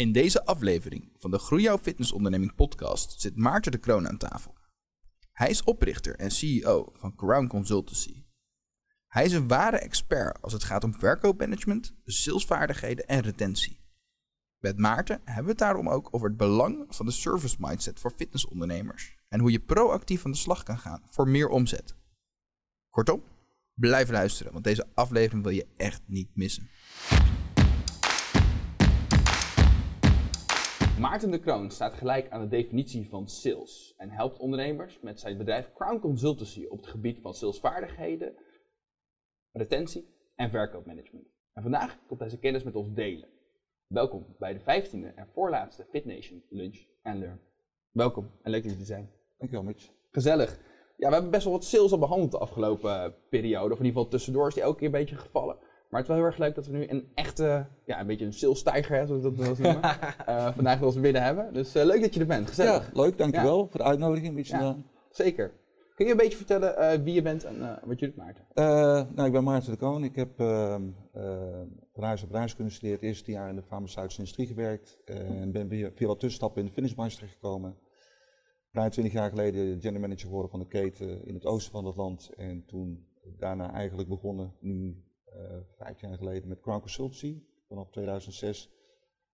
In deze aflevering van de Groei Jouw Fitnessonderneming podcast zit Maarten de Kroon aan tafel. Hij is oprichter en CEO van Crown Consultancy. Hij is een ware expert als het gaat om verkoopmanagement, salesvaardigheden en retentie. Met Maarten hebben we het daarom ook over het belang van de service mindset voor fitnessondernemers en hoe je proactief aan de slag kan gaan voor meer omzet. Kortom, blijf luisteren, want deze aflevering wil je echt niet missen. Maarten de Kroon staat gelijk aan de definitie van sales en helpt ondernemers met zijn bedrijf Crown Consultancy op het gebied van salesvaardigheden, retentie en verkoopmanagement. En vandaag komt hij zijn kennis met ons delen. Welkom bij de 15e en voorlaatste FitNation Lunch and Learn. Welkom en leuk dat jullie er zijn. Dankjewel Mitch. Gezellig. Ja, we hebben best wel wat sales al behandeld de afgelopen periode. Of in ieder geval tussendoor is die elke keer een beetje gevallen. Maar het is wel heel erg leuk dat we nu een echte, ja, een beetje een sales-tijger, zoals we dat wel noemen, eh, vandaag wel eens binnen hebben. Dus eh, leuk dat je er bent. Gezellig. Ja, leuk, dankjewel voor de uitnodiging. Mitch. Ja. Zeker. Kun je een beetje vertellen eh, wie je bent en eh, wat je doet, Maarten? Eh, nou, ik ben Maarten de Koon. Ik heb ehm, eh, van huis op reis kunnen studeren. Het eerste jaar in de farmaceutische industrie gewerkt. eh, En ben via, via wat tussenstappen in de finishbranche terechtgekomen. Bijna 20 jaar geleden general manager geworden van de keten in het oosten van het land. En toen daarna eigenlijk begonnen, nu eh, vijf jaar geleden, met Crown Consultancy vanaf 2006.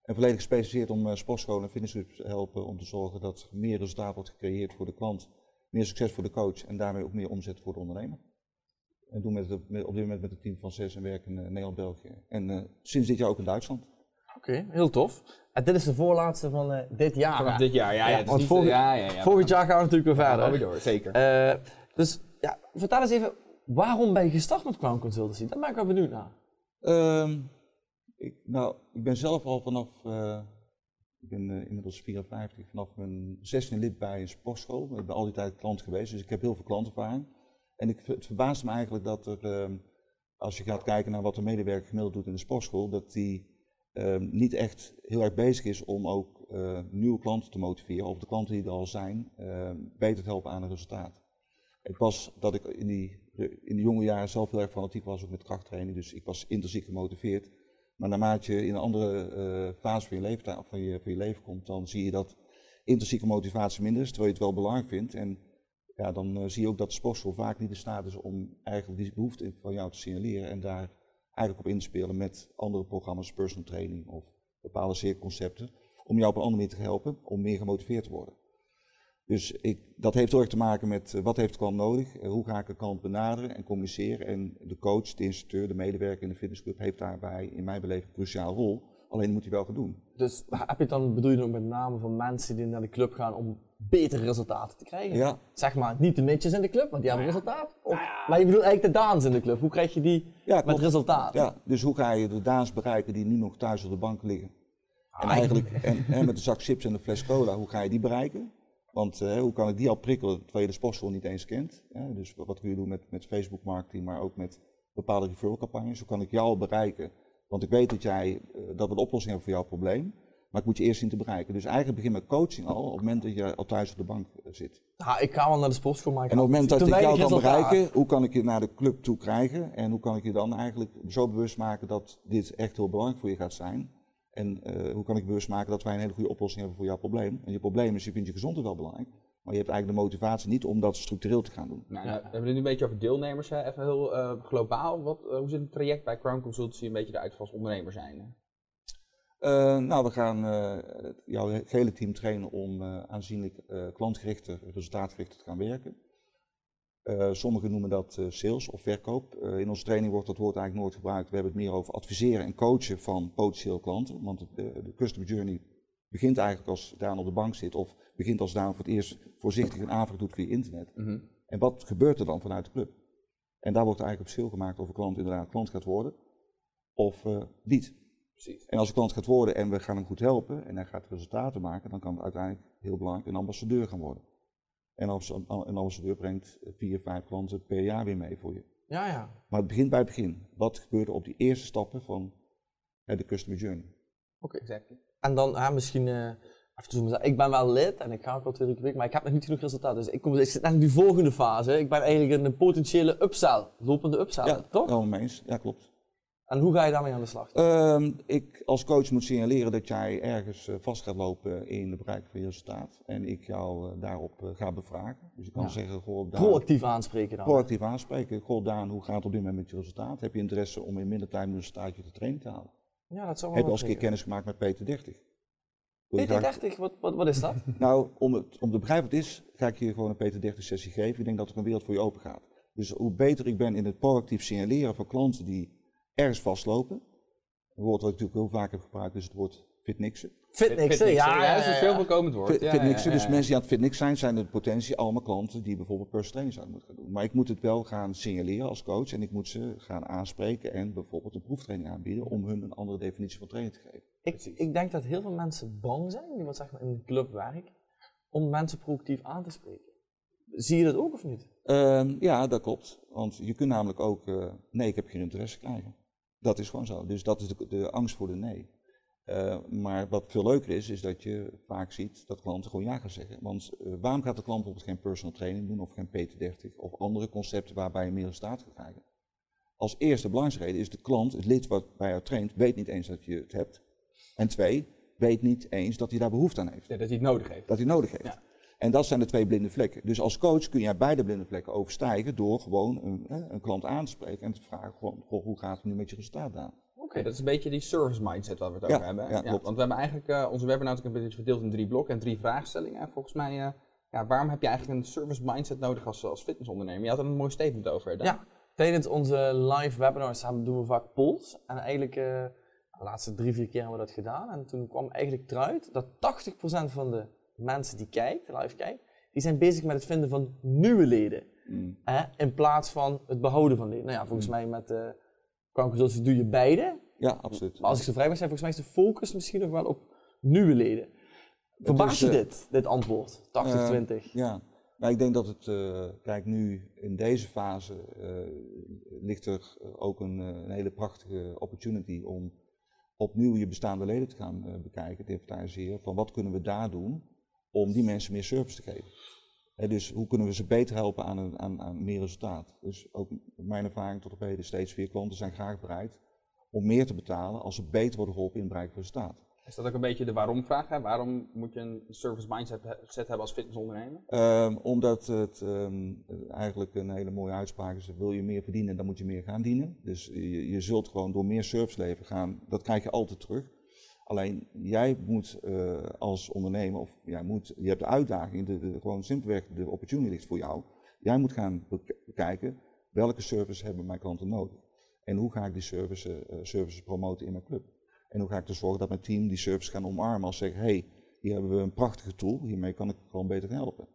En volledig gespecialiseerd om uh, sportscholen en fitnessclubs te helpen om te zorgen dat er meer resultaat wordt gecreëerd voor de klant, meer succes voor de coach en daarmee ook meer omzet voor de ondernemer. En doen met, het- met- op dit moment met een team van zes en werken in eh, Nederland, België. En eh, sinds dit jaar ook in Duitsland. Oké, heel tof. En dit is de voorlaatste van eh, dit jaar. Vanaf hè? dit jaar, ja. ja, Ja, het is want volgend- ja, ja, ja, Volgend jaar gaan we natuurlijk weer gaan we verder. weer door, zeker. Eh, dus ja, vertel eens even, waarom ben je gestart met Crown Consultancy? Daar ben ik wel benieuwd naar. Ehm, ik, nou, ik ben zelf al vanaf, eh, ik ben eh, inmiddels 54, vanaf mijn 16e lid bij een sportschool. Ik ben al die tijd klant geweest, dus ik heb heel veel klantervaring. En ik, het verbaast me eigenlijk dat er, ehm, als je gaat kijken naar wat de medewerker gemiddeld doet in de sportschool, dat die ehm, niet echt heel erg bezig is om ook eh, nieuwe klanten te motiveren, of de klanten die er al zijn, beter te helpen aan een resultaat. Het was dat ik in die, in de jonge jaren zelf heel erg fanatiek was, ook met krachttraining, dus ik was intrinsiek gemotiveerd. Maar naarmate je in een andere eh, fase van je, leven, van, je, van je leven komt, dan zie je dat intrinsieke motivatie minder is, terwijl je het wel belangrijk vindt. En ja, dan eh, zie je ook dat de sportschool vaak niet in staat is om eigenlijk die behoefte van jou te signaleren en daar eigenlijk op in te spelen met andere programma's, personal training of bepaalde cirkelconcepten, om jou op een andere manier te helpen om meer gemotiveerd te worden. Dus ik, dat heeft heel erg te maken met eh, wat heeft de klant nodig, eh, hoe ga ik de klant benaderen en communiceren. En de coach, de instructeur, de medewerker in de fitnessclub heeft daarbij in mijn beleving een cruciale rol. Alleen moet hij wel gaan doen. Dus heb je dan, bedoel je dan ook met name van mensen die naar de club gaan om betere resultaten te krijgen? Ja, Zeg maar, niet de mitjes in de club, want die hebben resultaat. Of, Maar je bedoelt eigenlijk de daans in de club. Hoe krijg je die ja, met resultaat? ja, dus hoe ga je de dames bereiken die nu nog thuis op de bank liggen? Ah, En eigenlijk en, en met de zak chips en de fles cola, hoe ga je die bereiken? Want eh, hoe kan ik die al prikkelen terwijl je de sportschool niet eens kent? Hè? Dus wat kun je doen met, met Facebook marketing, maar ook met bepaalde referral campagnes. Hoe kan ik jou al bereiken? Want ik weet dat jij eh, dat we een oplossing hebben voor jouw probleem. Maar ik moet je eerst zien te bereiken. Dus eigenlijk begin met coaching al op het moment dat je al thuis op de bank eh, zit. Ik ga wel naar de sportschool, maar ik En op het moment dat ik jou kan bereiken, hoe kan ik je naar de club toe krijgen? En hoe kan ik je dan eigenlijk zo bewust maken dat dit echt heel belangrijk voor je gaat zijn? En eh, hoe kan ik bewust maken dat wij een hele goede oplossing hebben voor jouw probleem? En je probleem is, je vindt je gezondheid wel belangrijk, maar je hebt eigenlijk de motivatie niet om dat structureel te gaan doen. Nou, nou, we hebben het nu een beetje over deelnemers, hè. even heel eh, globaal. Wat, eh, hoe ziet het traject bij Crown Consultancy een beetje eruit als ondernemer zijn? hè? Nou, we gaan jouw hele team trainen om aanzienlijk klantgerichter, resultaatgerichter te gaan werken. Eh, sommigen noemen dat eh, sales of verkoop. Eh, in onze training wordt dat woord eigenlijk nooit gebruikt. We hebben het meer over adviseren en coachen van potentiële klanten. Want de, de customer journey begint eigenlijk als Daan op de bank zit of begint als Daan voor het eerst voorzichtig een aanvraag doet via internet. Mhm. En wat gebeurt er dan vanuit de club? En daar wordt eigenlijk op verschil gemaakt of een klant inderdaad klant gaat worden of niet. Precies. En als een klant gaat worden en we gaan hem goed helpen en hij gaat resultaten maken, dan kan het uiteindelijk heel belangrijk een ambassadeur gaan worden. En als een ambassadeur brengt vier, vijf klanten per jaar weer mee voor je. Ja, ja. Maar het begint bij het begin. Wat gebeurt er op die eerste stappen van hè, de customer journey? Oké. En dan ja, misschien, eh even te zoomen, ik ben wel lid en ik ga ook wel twee keer per week, maar ik heb nog niet genoeg resultaat. Dus ik, kom, ik zit net in die volgende fase. Ik ben eigenlijk een potentiële upsell, lopende upsell, ja, toch? eens. Ja, klopt. En hoe ga je daarmee aan de slag? Ehm, ik als coach moet signaleren dat jij ergens eh, vast gaat lopen in de bereik van je resultaat. En ik jou eh, daarop eh, ga bevragen. Dus ik kan Ja. zeggen, goh, Daan, Proactief aanspreken dan. proactief aanspreken. Goh, Daan, hoe gaat het op dit moment met je resultaat? Heb je interesse om in minder tijd een resultaatje te training te halen? Ja, dat zou wel Heb je al eens een keer kennis gemaakt met PT30? Wil je graag- PT30, wat, wat, wat is dat? Nou, om, het, om te begrijpen wat het is, ga ik je gewoon een PT30 sessie geven. Ik denk dat er een wereld voor je open gaat. Dus hoe beter ik ben in het proactief signaleren van klanten die ergens vastlopen. Een woord wat ik natuurlijk heel vaak heb gebruikt is het woord fitnixen. Fitnixen, ja, ja, dat is een veel voorkomend woord. Fit, Ja, fitnixen, ja, ja, dus mensen die aan het fitnix zijn, zijn in potentie allemaal klanten die bijvoorbeeld personal training zouden moeten gaan doen. Maar ik moet het wel gaan signaleren als coach en ik moet ze gaan aanspreken en bijvoorbeeld een proeftraining aanbieden om hun een andere definitie van training te geven. Ik, ik denk dat heel veel mensen bang zijn, die wat zeg maar in een club werken, om mensen proactief aan te spreken. Zie je dat ook of niet? Ehm, ja, dat klopt. Want je kunt namelijk ook, eh, nee, ik heb geen interesse krijgen. Dat is gewoon zo. Dus dat is de, de angst voor de nee. Eh, maar wat veel leuker is, is dat je vaak ziet dat klanten gewoon ja gaan zeggen. Want eh, waarom gaat de klant bijvoorbeeld geen personal training doen of geen PT30 of andere concepten waarbij je meer resultaat gaat krijgen? Als eerste belangrijke reden is de klant, het lid wat bij jou traint, weet niet eens dat je het hebt. En twee, weet niet eens dat hij daar behoefte aan heeft. Ja, dat hij het nodig heeft. Dat hij nodig heeft. Ja. En dat zijn de twee blinde vlekken. Dus als coach kun jij beide blinde vlekken overstijgen door gewoon een, hè, een klant aan te spreken en te vragen, gewoon, goh, hoe gaat het nu met je resultaat aan? Oké, dat is een beetje die service mindset waar we het Ja, over hebben. ja, klopt. want we hebben eigenlijk eh, onze webinar natuurlijk een beetje verdeeld in drie blokken en drie vraagstellingen. En volgens mij, eh, ja, waarom heb je eigenlijk een service mindset nodig als, als fitnessondernemer? Je had er een mooi statement over. Dan. Ja, tijdens onze live webinars hebben- doen we vaak polls. En eigenlijk, eh, de laatste drie, vier keer hebben we dat gedaan. En toen kwam eigenlijk eruit dat 80% van de mensen die kijken, live kijken, die zijn bezig met het vinden van nieuwe leden. Mm. Hè, in plaats van het behouden van leden. Nou ja, volgens mij met kankerconsultie doe je beide. Ja, absoluut. Maar als ik zo vrij mag zijn, volgens mij is de focus misschien nog wel op nieuwe leden. Verbaast is, je eh, dit, dit antwoord? 80-20? Ja, nou, ik denk dat het, eh, kijk nu in deze fase eh, ligt er ook een, eh, een hele prachtige opportunity om opnieuw je bestaande leden te gaan eh, bekijken, te inventariseren, van wat kunnen we daar doen om die mensen meer service te geven. Dus hoe kunnen we ze beter helpen aan, een, aan, aan meer resultaat. Dus ook mijn ervaring tot op heden steeds weer klanten zijn graag bereid om meer te betalen als ze beter worden geholpen in het bereik van resultaat. Is dat ook een beetje de waarom-vraag? hè? Waarom moet je een service mindset he- set hebben als fitnessondernemer? Ehm, omdat het ehm, eigenlijk een hele mooie uitspraak is, wil je meer verdienen, dan moet je meer gaan dienen. Dus je, je zult gewoon door meer service leveren gaan, dat krijg je altijd terug. Alleen jij moet eh, als ondernemer, of jij moet, je hebt de uitdaging, de, de, gewoon simpelweg de opportunity ligt voor jou. Jij moet gaan bek- bekijken welke services hebben mijn klanten nodig. En hoe ga ik die services, eh, services promoten in mijn club. En hoe ga ik ervoor zorgen dat mijn team die service gaan omarmen als ze zeggen, hey, hier hebben we een prachtige tool, hiermee kan ik gewoon beter helpen.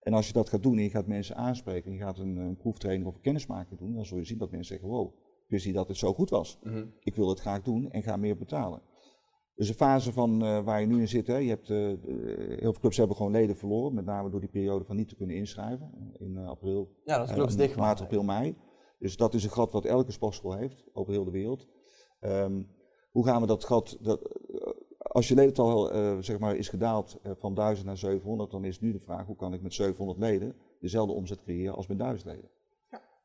En als je dat gaat doen en je gaat mensen aanspreken en je gaat een, een proeftraining of een kennismaking doen, dan zul je zien dat mensen zeggen, wow, ik wist niet dat het zo goed was. Mhm. Ik wil het graag doen en ga meer betalen. Dus de fase van eh, waar je nu in zit, hè, je hebt, eh, heel veel clubs hebben gewoon leden verloren, met name door die periode van niet te kunnen inschrijven in eh, april, Ja, dat is clubs dicht maart, april, mei. Dus dat is een gat wat elke sportschool heeft over heel de wereld. Ehm, hoe gaan we dat gat, dat, als je ledental eh, zeg maar is gedaald eh, van 1000 naar 700, dan is nu de vraag hoe kan ik met 700 leden dezelfde omzet creëren als met 1000 leden.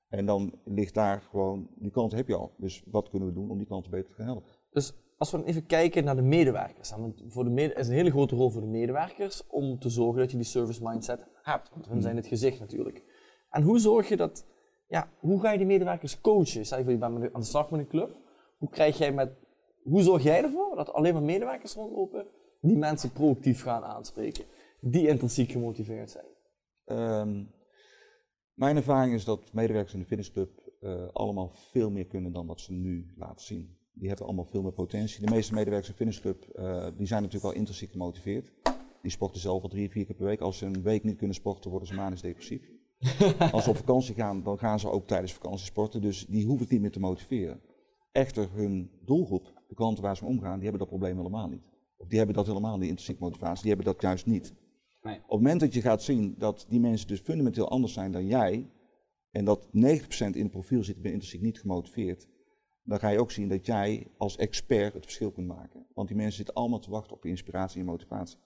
En dan ligt daar gewoon, die kant heb je al. Dus wat kunnen we doen om die klanten beter te gaan helpen? Dus als we dan even kijken naar de medewerkers. Want voor de mede is een hele grote rol voor de medewerkers om te zorgen dat je die service mindset hebt. Want hun zijn het gezicht natuurlijk. En hoe zorg je dat, ja, hoe ga je die medewerkers coachen? Stel je voor je bent aan de slag met een club. Hoe krijg jij met, hoe zorg jij ervoor dat alleen maar medewerkers rondlopen die mensen proactief gaan aanspreken? Die intrinsiek gemotiveerd zijn. Ehm, mijn ervaring is dat medewerkers in de fitnessclub eh, allemaal veel meer kunnen dan wat ze nu laten zien. Die hebben allemaal veel meer potentie. De meeste medewerkers in de fitnessclub eh, die zijn natuurlijk al intrinsiek gemotiveerd. Die sporten zelf al drie, vier keer per week. Als ze een week niet kunnen sporten, worden ze manisch depressief. Als ze op vakantie gaan, dan gaan ze ook tijdens vakantie sporten. Dus die hoef ik niet meer te motiveren. Echter, hun doelgroep, de klanten waar ze mee omgaan, die hebben dat probleem helemaal niet. Of die hebben dat helemaal, die intrinsieke motivatie. Die hebben dat juist niet. Nee. Op het moment dat je gaat zien dat die mensen dus fundamenteel anders zijn dan jij, en dat 90% in het profiel zit, ben intrinsiek niet gemotiveerd, dan ga je ook zien dat jij als expert het verschil kunt maken. Want die mensen zitten allemaal te wachten op je inspiratie en motivatie.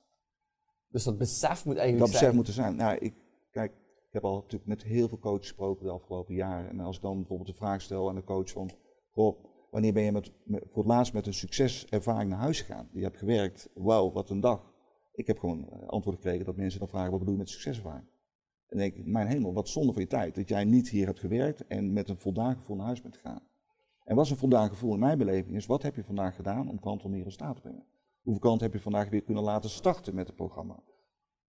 Dus dat besef moet eigenlijk Dat zijn. besef moet er zijn. Nou, ik, kijk, ik heb al natuurlijk met heel veel coaches gesproken de afgelopen jaren. En als ik dan bijvoorbeeld de vraag stel aan de coach van, goh, Wanneer ben je met, met- voor het laatst met een succeservaring naar huis gegaan? Je hebt gewerkt, wauw, wat een dag. Ik heb gewoon eh, antwoord gekregen dat mensen dan vragen, wat bedoel je met succeservaring? En dan denk ik, mijn hemel, wat zonde van je tijd. Dat jij niet hier hebt gewerkt en met een voldaan gevoel naar huis bent gegaan. En wat is een voldaan gevoel in mijn beleving is, wat heb je vandaag gedaan om klanten resultaat te brengen? Hoeveel klanten heb je vandaag weer kunnen laten starten met het programma?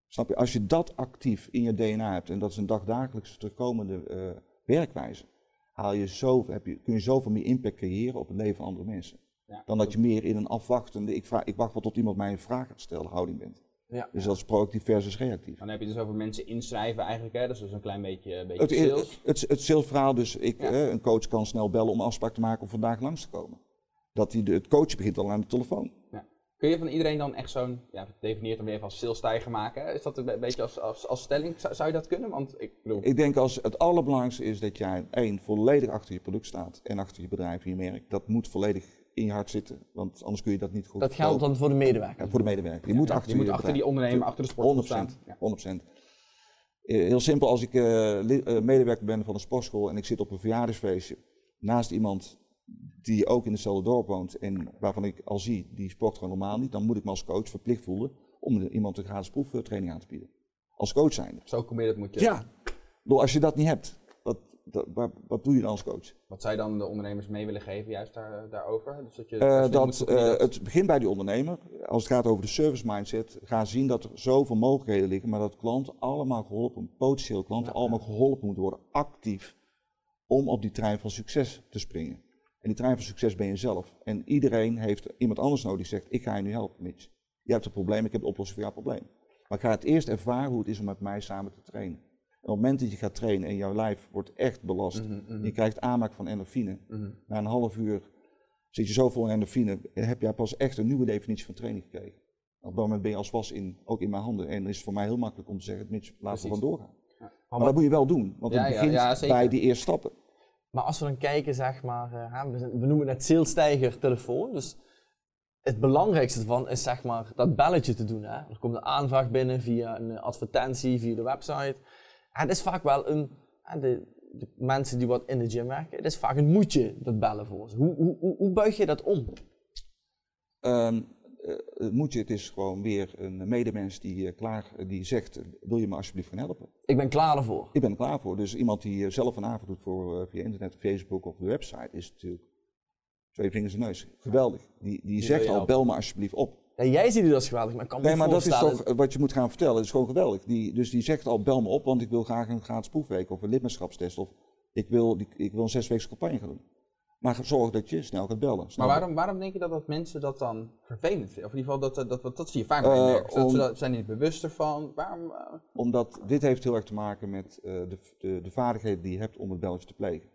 Snap je? Als je dat actief in je DNA hebt, en dat is een dagdagelijks terugkomende eh, werkwijze, haal je zo, heb je, kun je zoveel meer impact creëren op het leven van andere mensen. Ja. Dan dat je meer in een afwachtende, ik, vraag, ik wacht wel tot iemand mij een vraag gaat stellen, houding bent. Ja. Dus dat is proactief versus reactief. Dan heb je het dus over mensen inschrijven eigenlijk, hè? dat is dus een klein beetje, een beetje Het, sales. het, het, het salesverhaal, dus ik, Ja. eh, een coach kan snel bellen om een afspraak te maken om vandaag langs te komen. Dat hij de, het coachen begint al aan de telefoon. Kun je van iedereen dan echt zo'n, ja, definieert hem weer even als salesstijger maken? hè? Is dat een be- beetje als, als, als stelling? Zou, zou je dat kunnen? Want ik bedoel, Ik denk als het allerbelangrijkste is dat jij één, volledig achter je product staat en achter je bedrijf en je merk. Dat moet volledig in je hart zitten, want anders kun je dat niet goed Dat geldt dan voor de medewerker. Ja, voor de medewerker. Je moet achter je moet je achter die ondernemer, achter de sport 100%. staan. Ja. 100%. Eh, Heel simpel, als ik eh, eh, medewerker ben van een sportschool en ik zit op een verjaardagsfeestje naast iemand die ook in hetzelfde dorp woont en waarvan ik al zie, die sport gewoon normaal niet, dan moet ik me als coach verplicht voelen om iemand een gratis proeftraining aan te bieden. Als coach zijnde. Zo committed moet je. Ja. Bedoel, Als je dat niet hebt, dat, wat, wat doe je dan als coach? Wat zou je dan de ondernemers mee willen geven, juist daar, daarover? Dus dat je, Eh, dat, eh, het begint bij die ondernemer. Als het gaat over de service mindset, ga zien dat er zoveel mogelijkheden liggen, maar dat klanten allemaal geholpen, potentieel klanten allemaal geholpen moeten worden, actief, om op die trein van succes te springen. En die trein van succes ben je zelf. En iedereen heeft iemand anders nodig die zegt, ik ga je nu helpen, Mitch. Je hebt een probleem, ik heb de oplossing voor jouw probleem. Maar ik ga het eerst ervaren hoe het is om met mij samen te trainen. En op het moment dat je gaat trainen en jouw lijf wordt echt belast, Mhm, mhm, je krijgt aanmaak van endorfine, mhm. na een half uur zit je zo vol in endorfine, heb jij pas echt een nieuwe definitie van training gekregen. Op dat moment ben je als was in, ook in mijn handen. En is het voor mij heel makkelijk om te zeggen, Mitch, laten we gewoon doorgaan. Ja. Maar dat moet je wel doen, want Ja, het begint ja, bij die eerste stappen. Maar als we dan kijken, zeg maar, eh, we, we noemen het salesstijger telefoon. Dus het belangrijkste ervan is zeg maar dat belletje te doen. Hè. Er komt een aanvraag binnen via een advertentie, via de website. En het is vaak wel een, hè, de, de mensen die wat in de gym werken, het is vaak een moedje, dat bellen voor ze. Hoe, hoe, hoe, hoe buig je dat om? Ehm, eh, het moet je, het is gewoon weer een medemens die, eh, klaar, die zegt, wil je me alsjeblieft gaan helpen? Ik ben klaar ervoor. Ik ben er klaar voor. Dus iemand die eh, zelf een avond doet voor, via internet, Facebook of de website, is natuurlijk twee vingers in de neus. Geweldig. Die, die, wil zegt al, helpen. bel me alsjeblieft op. Ja, jij ziet het als geweldig, maar ik kan me Nee, maar dat is toch eh, wat je moet gaan vertellen. Dat is gewoon geweldig. Die, dus die zegt al, bel me op, want ik wil graag een gratis proefweek of een lidmaatschapstest. Of ik wil, die, ik wil een zesweekse campagne gaan doen. Maar zorg dat je snel gaat bellen. Snel Maar waarom, waarom denk je dat, dat mensen dat dan vervelend vinden? Of in ieder geval, dat, dat, dat, dat zie je vaak Eh, bij merken. Dat om- ze dat, zijn er niet bewust ervan. Waarom? eh, Omdat dit heeft heel erg te maken met eh, de, de, de vaardigheden die je hebt om het belletje te plegen.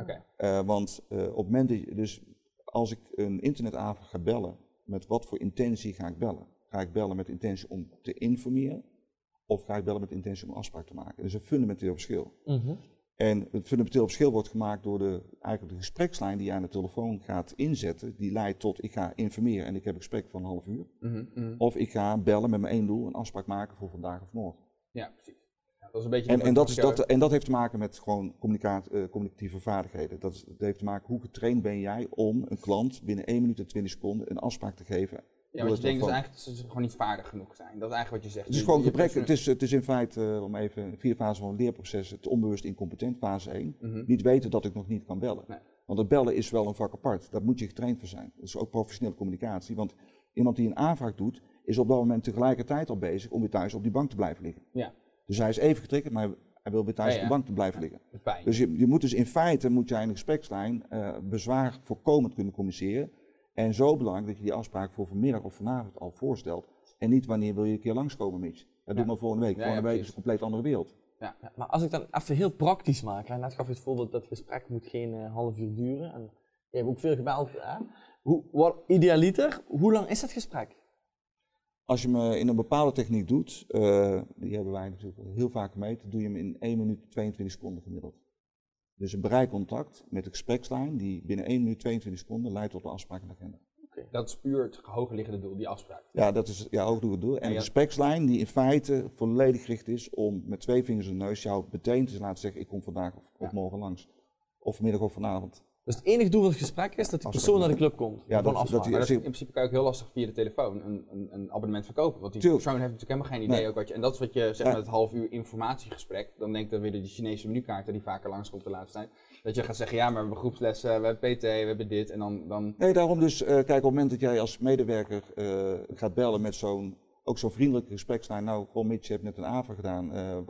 Oké. Eh, want eh, op het moment dat je, dus als ik een internetavond ga bellen, met wat voor intentie ga ik bellen? Ga ik bellen met intentie om te informeren? Of ga ik bellen met intentie om een afspraak te maken? Dat is een fundamenteel verschil. Mhm. En het fundamenteel verschil wordt gemaakt door de, eigenlijk de gesprekslijn die je aan de telefoon gaat inzetten. Die leidt tot ik ga informeren en ik heb een gesprek van een half uur. Mhm, mhm. Of ik ga bellen met mijn één doel, een afspraak maken voor vandaag of morgen. Ja, precies. Ja, dat is een beetje En, en, dat, is, dat, en dat heeft te maken met gewoon eh, communicatieve vaardigheden. Dat, is, dat heeft te maken hoe getraind ben jij om een klant binnen 1 minuut en 20 seconden een afspraak te geven. Ja, want je de denkt dus eigenlijk dat ze gewoon niet vaardig genoeg zijn. Dat is eigenlijk wat je zegt. Het is gewoon gebrek. Het is, het is in feite, eh, om even vier fase van het leerproces, het onbewust incompetent fase 1. Mhm. Niet weten dat ik nog niet kan bellen. Nee. Want het bellen is wel een vak apart. Daar moet je getraind voor zijn. Dat is ook professionele communicatie. Want iemand die een aanvraag doet, is op dat moment tegelijkertijd al bezig om weer thuis op die bank te blijven liggen. Ja, Dus hij is even getriggerd, maar hij wil weer thuis Ja, op de bank te blijven liggen. Dus je, je moet dus in feite, moet jij in de gesprekslijn eh, bezwaar voorkomend kunnen communiceren. En zo belangrijk dat je die afspraak voor vanmiddag of vanavond al voorstelt. En niet wanneer wil je een keer langskomen, Mitch. Dat doen we volgende week. Volgende week is een compleet andere wereld. ja. Maar als ik dan even heel praktisch maak, hè, net gaf je het voorbeeld dat het gesprek moet geen eh, half uur duren. En je hebt ook veel gebeld. Hè? Hoe, wat, idealiter, hoe lang is dat gesprek? Als je me in een bepaalde techniek doet, eh, die hebben wij natuurlijk heel vaak gemeten, doe je hem in 1 minuut 22 seconden gemiddeld. Dus een bereikcontact met de gesprekslijn die binnen 1 minuut 22 seconden leidt tot een afspraak in de agenda. Dat is puur het hogerliggende doel, die afspraak. Ja, dat is ja, het doel. En Ja, de gesprekslijn die in feite volledig gericht is om met twee vingers in de neus jou meteen te laten zeggen, ik kom vandaag of, of morgen langs. Of vanmiddag of vanavond. Dus het enige doel van het gesprek is dat die persoon naar de club komt. Ja, van dat- afspraak. dat Maar dat in principe kan je ook heel lastig via de telefoon een, een, een abonnement verkopen. Want die Tuurlijk. persoon heeft natuurlijk helemaal geen idee Nee. ook wat je... En dat is wat je zegt Ja. met het half uur informatiegesprek. Dan denk ik dat weer de Chinese menukaarten die vaker langskomt de laatste tijd. Dat je gaat zeggen, ja, maar we hebben groepslessen, we hebben PT, we hebben dit. En dan... dan Nee, daarom dus, eh, kijk, op het moment dat jij als medewerker eh, gaat bellen met zo'n, ook zo'n vriendelijke gesprekslijn, nou, gewoon Mitch, je hebt net een AVA gedaan, eh eh,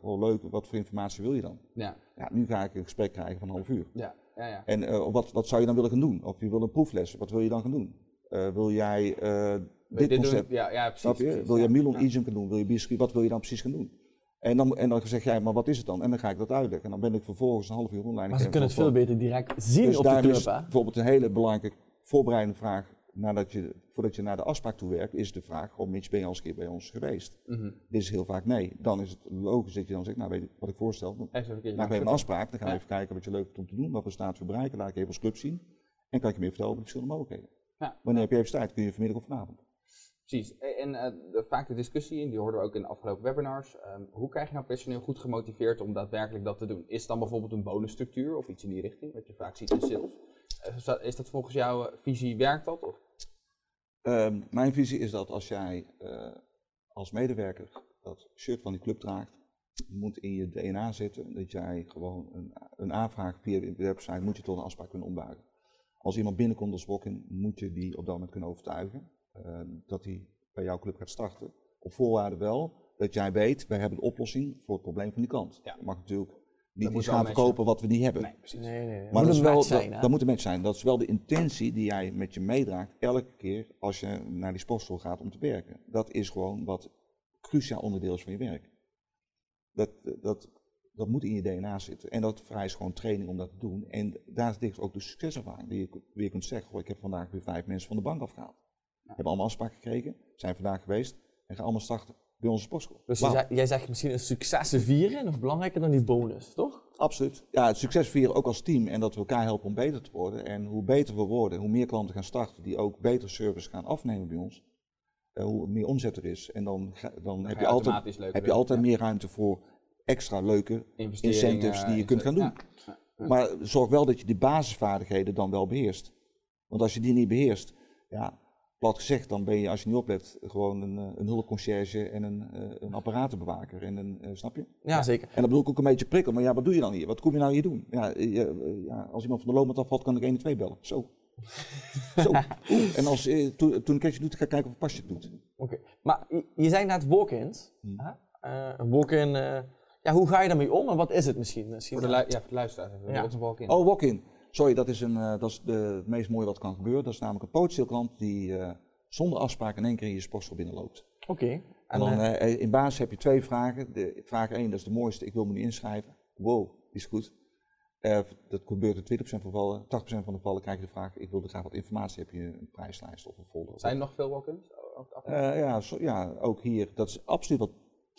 gewoon leuk, wat voor informatie wil je dan? ja, Ja, nu ga ik een gesprek krijgen van een half uur. ja, ja, ja. En eh, wat, wat zou je dan willen gaan doen? Of je wil een proefles, wat wil je dan gaan doen? Eh, wil jij eh, dit concept, Doen? Ja, ja, precies. snap je? precies, wil je ja. Milon Ja. Gaan doen? Wil je biscuit? Wat wil je dan precies gaan doen? En dan, en dan zeg jij, maar wat is het dan? En dan ga ik dat uitleggen. En dan ben ik vervolgens een half uur online. Maar ze kunnen het veel beter direct zien dus op de club, is hè? bijvoorbeeld een hele belangrijke voorbereidende vraag, nadat je, voordat je naar de afspraak toe werkt, is de vraag, Mitch, ben je al eens een keer bij ons geweest? Mhm. Dit is heel vaak nee. Dan is het logisch dat je dan zegt, nou weet je wat ik voorstel, dan Even een even afspraak, dan gaan we Ja. even kijken wat je leuk vindt om te doen, wat we staat voor bereiken, laat ik even als club zien. En kan ik je meer vertellen over de verschillende mogelijkheden. Ja. Wanneer heb je even tijd? Kun je vanmiddag of vanavond? Precies. En eh, de- vaak de discussie, en die hoorden we ook in de afgelopen webinars. ehm, hoe krijg je nou personeel goed gemotiveerd om daadwerkelijk dat te doen? Is het dan bijvoorbeeld een bonusstructuur of iets in die richting, wat je vaak ziet in sales? Is dat- is dat volgens jouw eh, visie, werkt dat? Of? Ehm, mijn visie is dat als jij eh, als medewerker dat shirt van die club draagt, moet in je DNA zitten dat jij gewoon een, een aanvraag via de website moet je tot een afspraak kunnen ombuigen. Als iemand binnenkomt als walk-in, moet je die op dat moment kunnen overtuigen eh, dat hij bij jouw club gaat starten. Op voorwaarde wel dat jij weet, wij hebben de oplossing voor het probleem van die klant. Ja. Je mag natuurlijk niet iets gaan verkopen wat we niet hebben. Nee, precies. Nee, nee, nee. Maar moet dat, wel, zijn, dat, moet een match zijn. Dat is wel de intentie die jij met je meedraagt elke keer als je naar die sportschool gaat om te werken. Dat is gewoon wat cruciaal onderdeel is van je werk. Dat, dat, dat moet in je DNA zitten. En dat vereist gewoon training om dat te doen. En daar ligt ook de succeservaring. Die je weer kunt zeggen, goh, ik heb vandaag weer vijf mensen van de bank afgehaald. Hebben allemaal afspraken gekregen, zijn vandaag geweest en gaan allemaal starten bij onze sportschool. Dus jij zegt misschien een successen vieren, of belangrijker dan die bonus, toch? Absoluut. Ja, het succes vieren ook als team en dat we elkaar helpen om beter te worden. En hoe beter we worden, hoe meer klanten gaan starten die ook beter service gaan afnemen bij ons, eh, hoe meer omzet er is. En dan, ga- dan, heb, je je altijd, heb je doen, altijd ja. meer ruimte voor extra leuke incentives die je kunt gaan doen. Ja. Ja. Maar zorg wel dat je die basisvaardigheden dan wel beheerst. Want als je die niet beheerst, ja, plat gezegd, dan ben je als je niet oplet gewoon een, eh, een hulpconciërge en een, eh, een apparatenbewaker. En een, eh, snap je? Ja, zeker. En dat bedoel ik ook een beetje prikkel, maar ja, wat doe je dan hier? Wat kom je nou hier doen? Ja, je- ja als iemand van de loonmat afvalt, kan ik 1 en 2 bellen. Zo. Zo. Oeh. En als, eh, toen, toen een ketje doet, ga ik kijken of pasje het doet. Oké. Maar je, je zei net walk-ins. Hmm. Eh, een walk-in, eh, ja, hoe ga je daarmee om en wat is het misschien? misschien Voor de, lu- ja, voor de. Ja. Wat is een walk-in? Oh, walk-in. Sorry, dat is, een, eh, dat is de, het meest mooie wat kan gebeuren. Dat is namelijk een potentieel klant die eh, zonder afspraak in één keer in je sportschool binnenloopt. Oké. En En, dan eh, in basis heb je twee vragen. De, vraag 1, dat is de mooiste, ik wil me nu inschrijven. Wow, is goed. Dat gebeurt in 20% van de gevallen. 80% van de gevallen krijg je de vraag, ik wil graag wat informatie. Heb je een prijslijst of een folder? Zijn er nog veel walk-ins? Ja, zo- ja, ook hier. Dat is absoluut wat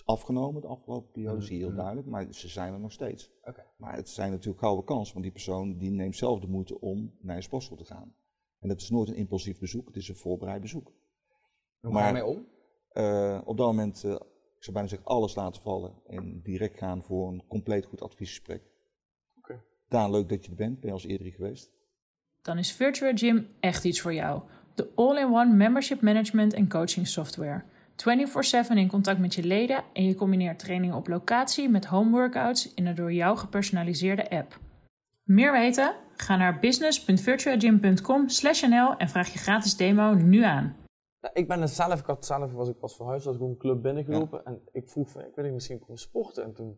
afgenomen de afgelopen periode, zie je heel Mhm. duidelijk. Maar ze zijn er nog steeds. Oké. Maar het zijn natuurlijk gouden kansen, want die persoon die neemt zelf de moeite om naar je sportschool te gaan. En dat is nooit een impulsief bezoek, het is een voorbereid bezoek. Hoe maar- ga je mee om? Eh, op dat moment, eh, ik zou bijna zeggen, alles laten vallen en direct gaan voor een compleet goed adviesgesprek. Oké. Daan, leuk dat je er bent. Ben je als eerder hier geweest? Dan is Virtua Gym echt iets voor jou. De all-in-one membership management en coaching software. 24/7 in contact met je leden en je combineert trainingen op locatie met home workouts in een door jou gepersonaliseerde app. Meer weten? Ga naar business.virtuagym.com/nl en vraag je gratis demo nu aan. nou, ik ben er zelf, ik had zelf, was ik pas verhuisd, was ik een club binnengelopen en ik vroeg van, ik weet niet, misschien komen sporten. En toen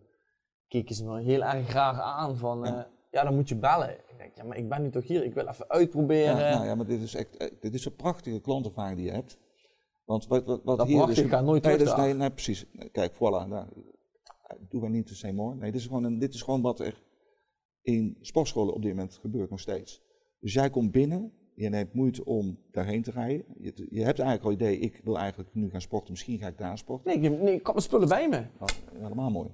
keken ze me heel erg graag aan van, Ja. ja, ja dan moet je bellen. Ik denk, ja, maar ik ben nu toch hier, ik wil even uitproberen. Ja, nou ja, maar dit is echt, eh, dit is een prachtige klantervaring die je hebt. Want wat, wat, wat Dat hier prachtig dus, nooit nee, dus, nee, nee, precies. Kijk, voilà. Nou, doen wij niet te say more. Nee, dit is, gewoon een, dit is gewoon wat er in sportscholen op dit moment gebeurt, nog steeds. Dus jij komt binnen, je neemt moeite om daarheen te rijden. Je, je hebt eigenlijk al idee, ik wil eigenlijk nu gaan sporten, misschien ga ik daar sporten. Nee, ik, nee, ik had mijn spullen bij me. Helemaal mooi.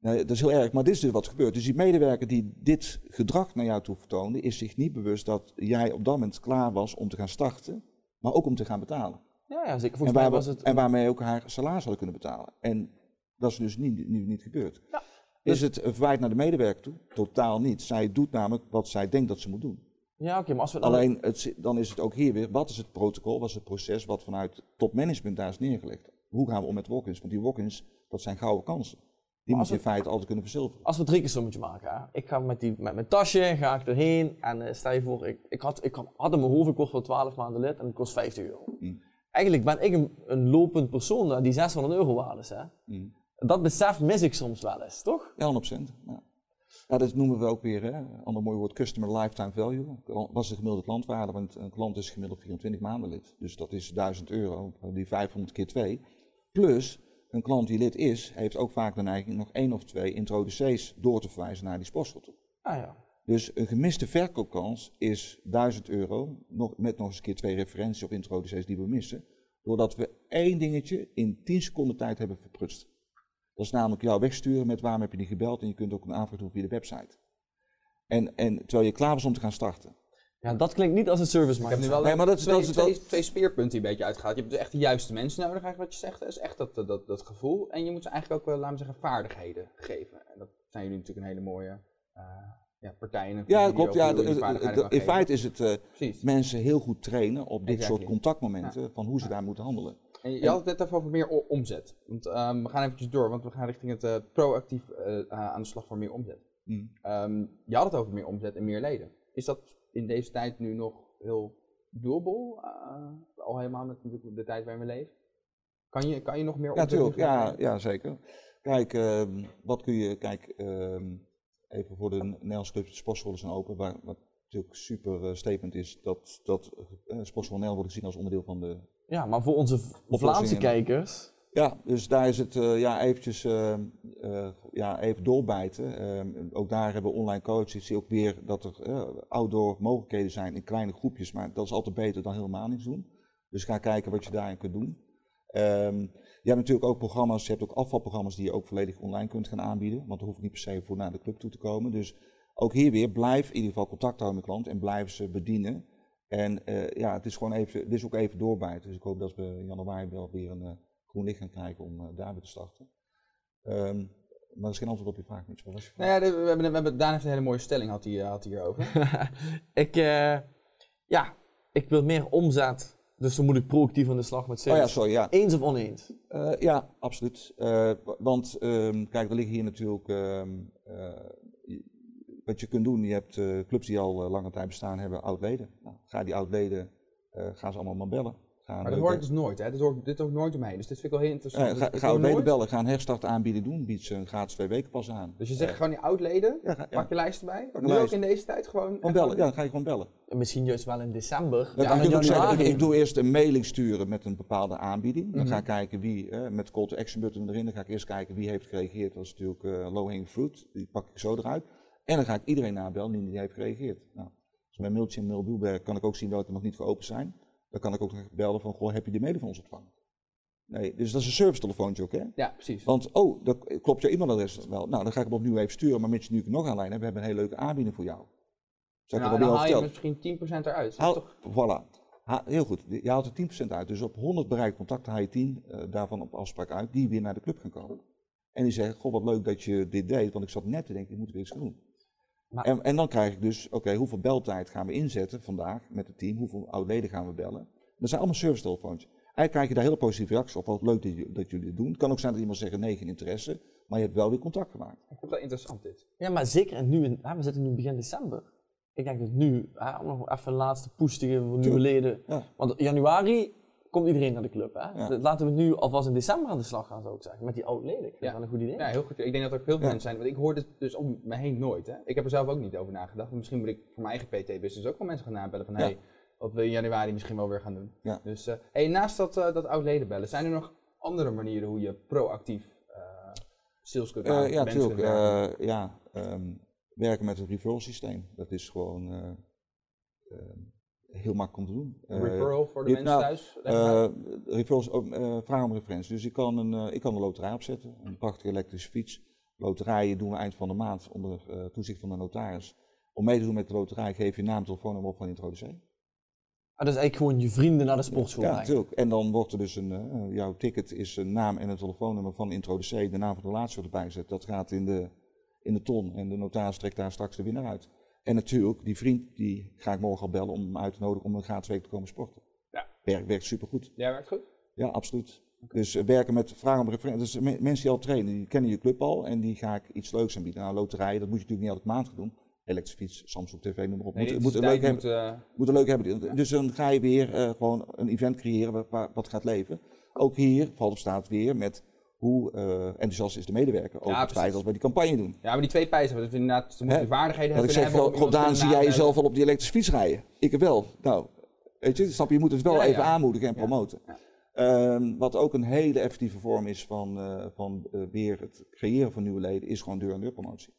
Nee, dat is heel erg, maar dit is dus wat gebeurt. Dus die medewerker die dit gedrag naar jou toe vertoonde, is zich niet bewust dat jij op dat moment klaar was om te gaan starten, maar ook om te gaan betalen. Ja, ja zeker. En, waar, was het... en waarmee ook haar salaris hadden kunnen betalen. En dat is dus niet, niet, niet gebeurd. Ja. Is het een verwijt naar de medewerker toe? Totaal niet. Zij doet namelijk wat zij denkt dat ze moet doen. Ja, oké, maar als we dan... Alleen, het, dan is het ook hier weer, wat is het protocol, wat is het proces wat vanuit topmanagement daar is neergelegd? Hoe gaan we om met walk-ins? Want die walk-ins, dat zijn gouden kansen. Die moet je in feite altijd kunnen verzilveren. Als we het rekensommetje maken, hè. ik ga met, die, met mijn tasje ga ik erheen en eh, stel je voor, ik, ik, had, ik had in mijn hoofd, ik kost voor 12 maanden lid en het kost 50 euro. Mm. Eigenlijk ben ik een, een lopend persoon die 600 euro waard is. Hè. Mm. Dat besef mis ik soms wel eens, toch? Ja, 100%. Ja. Ja, dat noemen we ook weer, hè, een ander mooi woord, customer lifetime value. Wat is de gemiddelde klantwaarde? Want een klant is gemiddeld 24 maanden lid. Dus dat is 1000 euro, die 500 keer 2. Plus, een klant die lid is, heeft ook vaak de neiging nog één of twee introducees door te verwijzen naar die sportschool toe. Ah ja. Dus een gemiste verkoopkans is 1000 euro, nog, met nog eens een keer twee referenties of introducees die we missen. Doordat we één dingetje in 10 seconden tijd hebben verprutst. Dat is namelijk jou wegsturen met waarom heb je niet gebeld en je kunt ook een aanvraag doen via de website. En, en terwijl je klaar was om te gaan starten. ja, dat klinkt niet als een service Ik heb nu wel Nee, maar dat is- twee, dat is- twee, speerpunten die een beetje uitgehaald. Je hebt dus echt de juiste mensen nodig, eigenlijk wat je zegt. Dat is echt dat, dat, dat gevoel. En je moet ze eigenlijk ook, wel, laten we zeggen, vaardigheden geven. En dat zijn jullie natuurlijk een hele mooie eh ja, partij. in een Ja, klopt. Ja, de- de- in feite is het eh, mensen heel goed trainen op dit Exactly. soort contactmomenten van hoe ze daar moeten handelen. En je had het net even over meer omzet. Want ehm, we gaan eventjes door, want we gaan richting het eh, proactief eh, aan de slag voor meer omzet. Mm. Ehm, je had het over meer omzet en meer leden. Is dat in deze tijd nu nog heel doable? al helemaal met de, de tijd waarin we leven? Kan je, kan je nog meer Ja, omzet natuurlijk. nu Ja, ja, zeker. Kijk, ehm, wat kun je, kijk, even voor de Nederlandse clubs, de sportscholen zijn open, waar, wat natuurlijk super eh, statement is, dat, dat uh, sportschool Nel wordt gezien als onderdeel van de... Ja, maar voor onze Vlaamse kijkers, Ja, dus daar is het eh, ja, eventjes eh, ja, even doorbijten. Ehm, ook daar hebben we online coaches, zie ook weer dat er eh, outdoor mogelijkheden zijn in kleine groepjes, maar dat is altijd beter dan helemaal niets doen. Dus ga kijken wat je daarin kunt doen. Ehm, je hebt natuurlijk ook programma's, je hebt ook afvalprogramma's die je ook volledig online kunt gaan aanbieden. Want dan hoef ik niet per se voor naar de club toe te komen. Dus ook hier weer, blijf in ieder geval contact houden met klant en blijf ze bedienen. En eh, ja, het is gewoon even, het is ook even doorbijten. Dus ik hoop dat we in januari wel weer een eh, groen licht gaan krijgen om eh, daar weer te starten. Ehm, maar dat is geen antwoord op je vraag. Wat was je vraag? Nou ja, we hebben, we hebben, Daan heeft een hele mooie stelling had hij, had hij hierover. ik, eh, ja, ik wil meer omzet, dus dan moet ik proactief aan de slag met oh ja, sales. sorry, ja. Eens of oneens? Eh, ja, absoluut. Eh, wa- want ehm, kijk, er liggen hier natuurlijk. ehm, eh, wat je kunt doen, je hebt clubs die al lange tijd bestaan, hebben oud-leden. Nou, ga die oud-leden, gaan ze allemaal maar bellen. Maar dat hoor ik dus nooit, hè? Dit hoort, dit hoort nooit omheen. Dus dit vind ik wel heel interessant. Ga ik ga hoor oud-leden nooit- bellen, ga een herstart aanbieden doen, bied ze een gratis twee weken pas aan. Dus je zegt Eh, gewoon die oud-leden, ja, ga, ja, pak je lijst erbij. Nu ook in deze tijd gewoon. gewoon bellen, ja, dan ga je gewoon bellen. En misschien juist wel in december. Dan je ook zeggen, ik, ik doe eerst een mailing sturen met een bepaalde aanbieding. Dan Mhm. ga ik kijken wie, eh, met call to action button erin, dan ga ik eerst kijken wie heeft gereageerd. Dat is natuurlijk eh, low hanging fruit, die pak ik zo eruit. En dan ga ik iedereen nabellen die niet heeft gereageerd. Nou, dus met Mailchimp en Mailblueberg kan ik ook zien welke nog niet geopend zijn. Dan kan ik ook bellen van, goh, heb je de mail van ons ontvangen? Nee, dus dat is een service telefoontje ook, hè? Ja, precies. Want, oh, dat klopt jouw e-mailadres wel. Nou, dan ga ik hem opnieuw even sturen, maar met je nu nog aanlijnen, we hebben een hele leuke aanbieding voor jou. Ik Nou, dat dan al haal je misschien 10% eruit. Haal, toch- voilà. Ha- heel goed, je haalt er 10% uit. Dus op 100 bereikt contacten haal je 10 eh, daarvan op afspraak uit, die weer naar de club gaan komen. En die zeggen, goh, wat leuk dat je dit deed, want ik zat net te denken, ik moet weer iets gaan doen. Maar- En, en dan krijg ik dus, oké, hoeveel beltijd gaan we inzetten vandaag met het team? Hoeveel oud-leden gaan we bellen? Dat zijn allemaal service telefoontjes. Eigenlijk krijg je daar hele positieve reacties op. Wat leuk dat, je- dat jullie het doen. Het kan ook zijn dat iemand zegt, nee, geen interesse. Maar je hebt wel weer contact gemaakt. Ik vind het wel interessant dit. Ja, maar zeker en nu, in, hè, we zitten nu begin december. Ik denk dat nu, hè, om nog even een laatste push te geven voor nieuwe leden. Ja. Want januari komt iedereen naar de club. Hè? Ja. Laten we nu alvast in december aan de slag gaan, zou ik zeggen. Met die oud leden. Ik vind Ja. dat wel een goed idee. Ja, heel goed. Ik denk dat er ook veel mensen zijn. Want ik hoor dit dus om me heen nooit. Hè. Ik heb er zelf ook niet over nagedacht. Misschien moet ik voor mijn eigen PT-business ook wel mensen gaan nabellen. Van hey, wat we in januari misschien wel weer gaan doen. Ja. Dus eh, hey, naast dat, eh, dat oud-leden bellen, zijn er nog andere manieren hoe je proactief eh sales kunt maken? ja, natuurlijk. ja, ehm, werken met het referral systeem. Dat is gewoon eh, ehm, heel makkelijk om te doen. Een Eh, referral voor de je- mensen nou, thuis? Eh, referrals, ook, eh, vraag om referentie. Dus ik kan, een, eh, ik kan een loterij opzetten, een prachtige elektrische fiets. Loterijen doen we eind van de maand onder eh, toezicht van de notaris. Om mee te doen met de loterij geef je naam, telefoonnummer op van introducee. Ah, dus eigenlijk gewoon je vrienden naar de sportschool Ja, natuurlijk. En dan wordt er dus een, eh, jouw ticket is een naam en een telefoonnummer van introducee, de naam van de relatie wordt erbij gezet. Dat gaat in de in de ton en de notaris trekt daar straks de winnaar uit. En natuurlijk, die vriend, die ga ik morgen al bellen om hem uit te nodigen om een gratis week te komen sporten. Ja. Werkt, werkt supergoed. Ja, werkt goed. Ja, absoluut. Dus eh, werken met vragen om referentie. Dus me- mensen die al trainen, die kennen je club al en die ga ik iets leuks aanbieden. Nou, loterijen, dat moet je natuurlijk niet elke maand doen. Elektrische fiets, Samsung TV, noem maar op. Nee, moet, een leuk hebben, eh, moet een leuk hebben. Dus dan ga je weer eh, gewoon een event creëren waar- wat gaat leven. Ook hier valt op staat weer met hoe eh, enthousiast is de medewerker over Ja, het feit dat we die campagne doen. ja, maar die twee pijzen, dat we inderdaad, ze moeten Hè? vaardigheden Dat ik hebben. zeg, hebben Daan, zie jij jezelf al op die elektrische fiets rijden? Ik wel. Nou, weet je, snap je, je moet het wel Ja, even ja. aanmoedigen en promoten. Ehm, wat ook een hele effectieve vorm is van, eh, van eh, weer het creëren van nieuwe leden, is gewoon deur-en-deur promotie.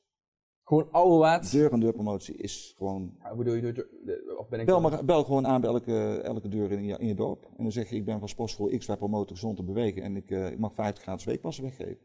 Gewoon ouderwets. Deur-en-deur promotie is gewoon Ja, bedoel je, of ben ik Bel, maar, bel gewoon aan bij elke, elke deur in je, in je dorp. En dan zeg je, ik ben van Sportschool X, wij promoten gezond te bewegen. En ik, eh, ik mag 50 gratis weekpassen weggeven.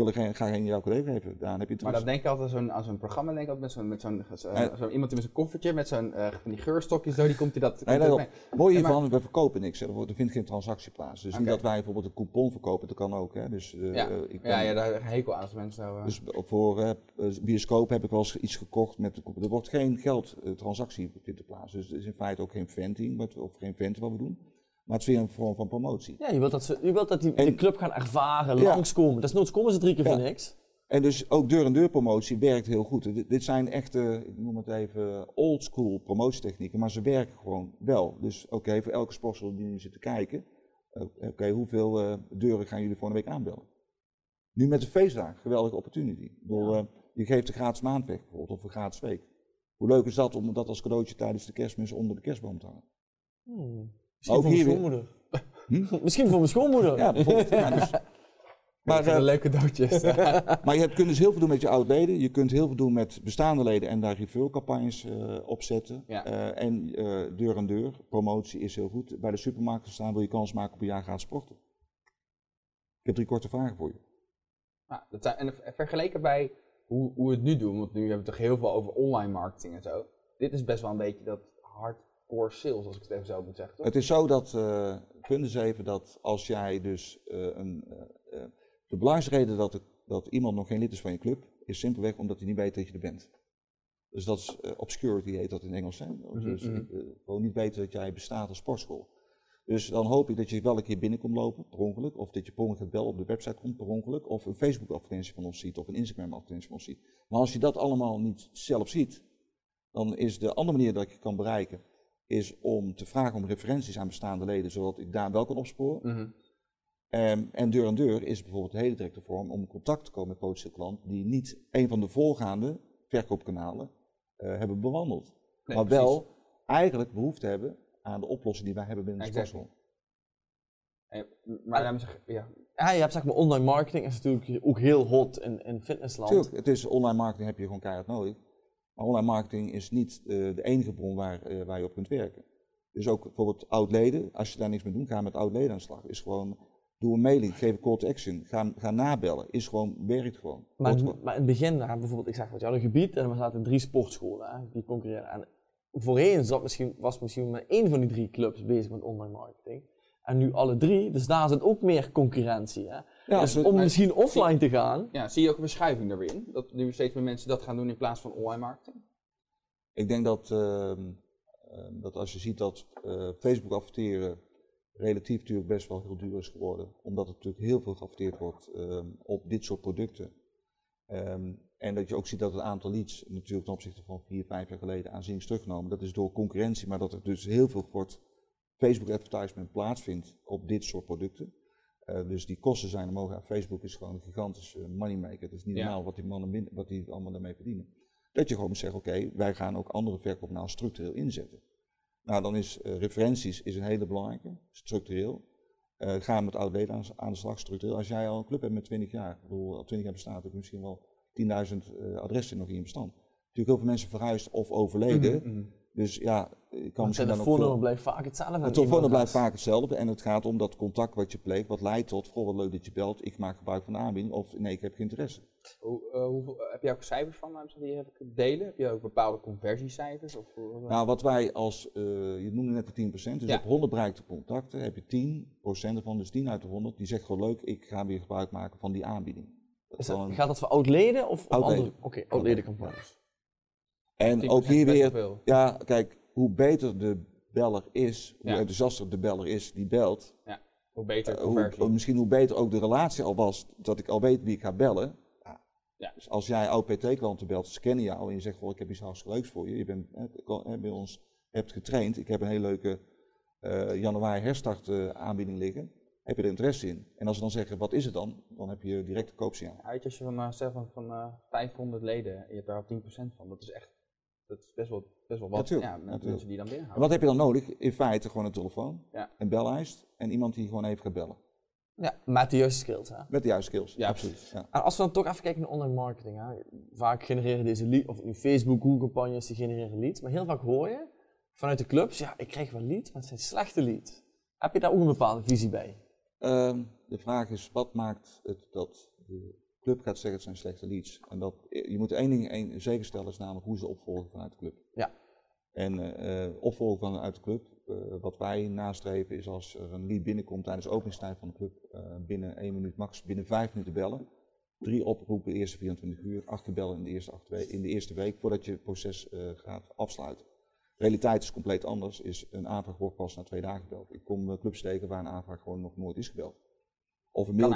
Ik wil er geen, ga geen jouw collega geven. Daan, heb je Maar dan denk ik altijd zo'n, aan zo'n programma, denk ik altijd met zo'n, met zo'n, zo, Eh. zo iemand met zo'n koffertje, met zo'n, eh, van die geurstokjes zo, die komt hij dat... Nee, komt mee. Mooi hiervan, we verkopen niks. hè. Er, wordt, er vindt geen transactie plaats. Dus niet Oké. dat wij bijvoorbeeld een coupon verkopen, dat kan ook. Hè. Dus, eh, Ja. ik ben- Ja, ja, daar ik hekel aan als mensen eh, Dus voor bioscoop heb ik wel eens iets gekocht met de coupon. Er wordt geen geldtransactie vindt er plaats. Dus het is in feite ook geen venting, of geen venten wat we doen. Maar het is weer een vorm van promotie. Ja, je wilt dat, ze, je wilt dat die En- de club gaan ervaren, Ja. langskomen. Desnoods komen ze drie keer Ja. voor niks. En dus ook deur-en-deur promotie werkt heel goed. Dit, dit zijn echte, ik noem het even, old school promotietechnieken, maar ze werken gewoon wel. Dus oké, voor elke sportschool die nu zit te kijken, oké, hoeveel eh, deuren gaan jullie voor een week aanbellen? Nu met de feestdagen, geweldige opportunity. Ik bedoel, eh, je geeft een gratis maand weg bijvoorbeeld, of een gratis week. Hoe leuk is dat om dat als cadeautje tijdens de kerstmis onder de kerstboom te hangen? Hmm. Misschien Ook voor mijn schoonmoeder. Hm? Misschien voor mijn schoonmoeder. Ja, bijvoorbeeld. ja, dus- maar, eh, leuke doodjes. Maar je hebt- kunt dus heel veel doen met je oud-leden. Je kunt heel veel doen met bestaande leden en daar referral-campagnes eh, opzetten. Ja. Eh, en eh, deur aan deur, promotie is heel goed. Bij de supermarkt staan wil je kans maken op een jaar gratis sporten. Ik heb drie korte vragen voor je. Nou, dat zijn, en vergeleken bij hoe, hoe we het nu doen, want nu hebben we het toch heel veel over online marketing en zo. Dit is best wel een beetje dat hardcore sales, als ik het even zo moet zeggen. Toch? Het is zo dat, eh punt is even dat als jij dus eh, een... eh, de belangrijkste reden dat, het- dat iemand nog geen lid is van je club, is simpelweg omdat hij niet weet dat je er bent. Dus dat is obscurity heet dat in Engels. Hè? Dus mhm. eh, gewoon niet weten dat jij bestaat als sportschool. Dus dan hoop ik dat je wel een keer binnenkomt lopen, per ongeluk. Of dat je per ongeluk bel op de website komt, per ongeluk. Of een Facebook advertentie van ons ziet, of een Instagram advertentie van ons ziet. Maar als je dat allemaal niet zelf ziet, dan is de andere manier dat ik je kan bereiken, is om te vragen om referenties aan bestaande leden, zodat ik daar wel kan opsporen. Mhm. Ehm, en deur aan deur is bijvoorbeeld een hele directe vorm om in contact te komen met potentiële klanten die niet een van de voorgaande verkoopkanalen eh, hebben bewandeld. Nee, maar precies. wel eigenlijk behoefte hebben aan de oplossing die wij hebben binnen de Exactly. sportschool. En- maar daarom zeg ik, ja, Ja, je hebt zeg maar online marketing, is natuurlijk ook heel hot in, in fitnessland. Tuurlijk, het is online marketing heb je gewoon keihard nodig. Online marketing is niet eh, de enige bron waar, eh, waar je op kunt werken. Dus ook bijvoorbeeld oud-leden, als je daar niks mee doet, ga met oud-leden aan de slag. Is gewoon, doe een mailing, geef een call to action, ga, ga nabellen. Is gewoon, werkt gewoon. Maar, gewoon. maar in het begin, nou, bijvoorbeeld, ik zeg wat, een gebied en er zaten drie sportscholen hè, die concurreren. En voorheen zat misschien, was misschien maar één van die drie clubs bezig met online marketing. En nu alle drie, dus daar zit ook meer concurrentie. Hè. Ja, dus om misschien offline te gaan, ja, zie je ook een verschuiving er weer in? Dat nu steeds meer mensen dat gaan doen in plaats van online marketing? Ik denk dat, ehm, ehm, dat als je ziet dat eh, Facebook adverteren relatief natuurlijk best wel heel duur is geworden, omdat er natuurlijk heel veel geadverteerd wordt ehm, op dit soort producten. Ehm, en dat je ook ziet dat het aantal leads natuurlijk ten opzichte van vier, vijf jaar geleden aanzienlijk is teruggenomen. Dat is door concurrentie, maar dat er dus heel veel wordt Facebook advertisement plaatsvindt op dit soort producten. Eh, dus die kosten zijn omhoog. Facebook is gewoon een gigantische moneymaker. Het is niet Ja. normaal wat die mannen wat die allemaal daarmee verdienen. Dat je gewoon moet zeggen, oké, wij gaan ook andere verkoopkanalen structureel inzetten. Nou, dan is eh, referenties is een hele belangrijke, structureel. Eh ga met oud-leden aan, aan de slag, structureel. Als jij al een club hebt met 20 jaar, ik bedoel, al 20 jaar bestaat, heb je misschien wel 10.000 eh, adressen nog in je bestand. Natuurlijk heel veel mensen verhuisd of overleden. Mhm, mhm. Dus ja, ik kan het misschien dan ook telefoonnummer veel... blijft vaak hetzelfde. Het telefoonnummer blijft vaak hetzelfde en het gaat om dat contact wat je pleegt, wat leidt tot, goh wat leuk dat je belt, ik maak gebruik van de aanbieding of nee, ik heb geen interesse. Hoe, eh, hoeveel, heb je ook cijfers van eh, die je delen? Heb je ook bepaalde conversiecijfers? Of, Nou, wat wij als, eh, je noemde net de 10%, dus Ja. op 100 bereikte contacten heb je 10% ervan, dus 10 uit de 100, die zegt gewoon leuk, ik ga weer gebruik maken van die aanbieding. Dat, een- gaat dat voor oud-leden of, of Oud-leden. andere? Oké, oud-ledencampagnes. En 10% ook hier weer, ja, kijk, hoe beter de beller is, hoe Ja. enthousiaster de beller is die belt, Hoe beter conversie. hoe, misschien hoe beter ook de relatie al was, dat ik al weet wie ik ga bellen. Ja. Ja. Dus als jij oud-PT-klanten belt, ze kennen jou en je zegt, ik heb iets hartstikke leuks voor je. Je bent, hè, bij ons hebt getraind, ik heb een hele leuke eh, januari herstart eh, aanbieding liggen. Heb je er interesse in? En als ze dan zeggen, wat is het dan? Dan heb je direct de koopsignaal. Ja, je, als je van, zegt van, van eh, 500 leden en je hebt daar al 10% van, dat is echt, dat is best wel, best wel wat. Natuurlijk, ja, met natuurlijk. mensen die dan En binnenhouden. wat heb je dan nodig? In feite gewoon een telefoon, Ja. een bellijst en iemand die gewoon even gaat bellen. Ja, met de juiste skills. Hè? Met de juiste skills. Ja, absoluut. Ja. En als we dan toch even kijken naar online marketing. Hè. Vaak genereren deze leads, of nu Facebook, Google campagnes, die genereren leads. Maar heel vaak hoor je vanuit de clubs, ja, ik krijg wel leads, maar het zijn slechte leads. Heb je daar ook een bepaalde visie bij? Ehm, de vraag is, wat maakt het dat de club gaat zeggen het zijn slechte leads? En dat, je moet één ding één, zeker stellen, is namelijk hoe ze opvolgen vanuit de club. Ja. En eh, opvolgen vanuit de club, eh, wat wij nastreven is als er een lead binnenkomt tijdens de openingstijd van de club, eh, binnen één minuut, max binnen vijf minuten bellen. Drie oproepen de eerste 24 uur, acht keer bellen in de eerste, acht we- in de eerste week voordat je het proces gaat afsluiten. De realiteit is compleet anders, is een aanvraag wordt pas na twee dagen gebeld. Ik kom clubs tegen waar een aanvraag gewoon nog nooit is gebeld. Of een, mail,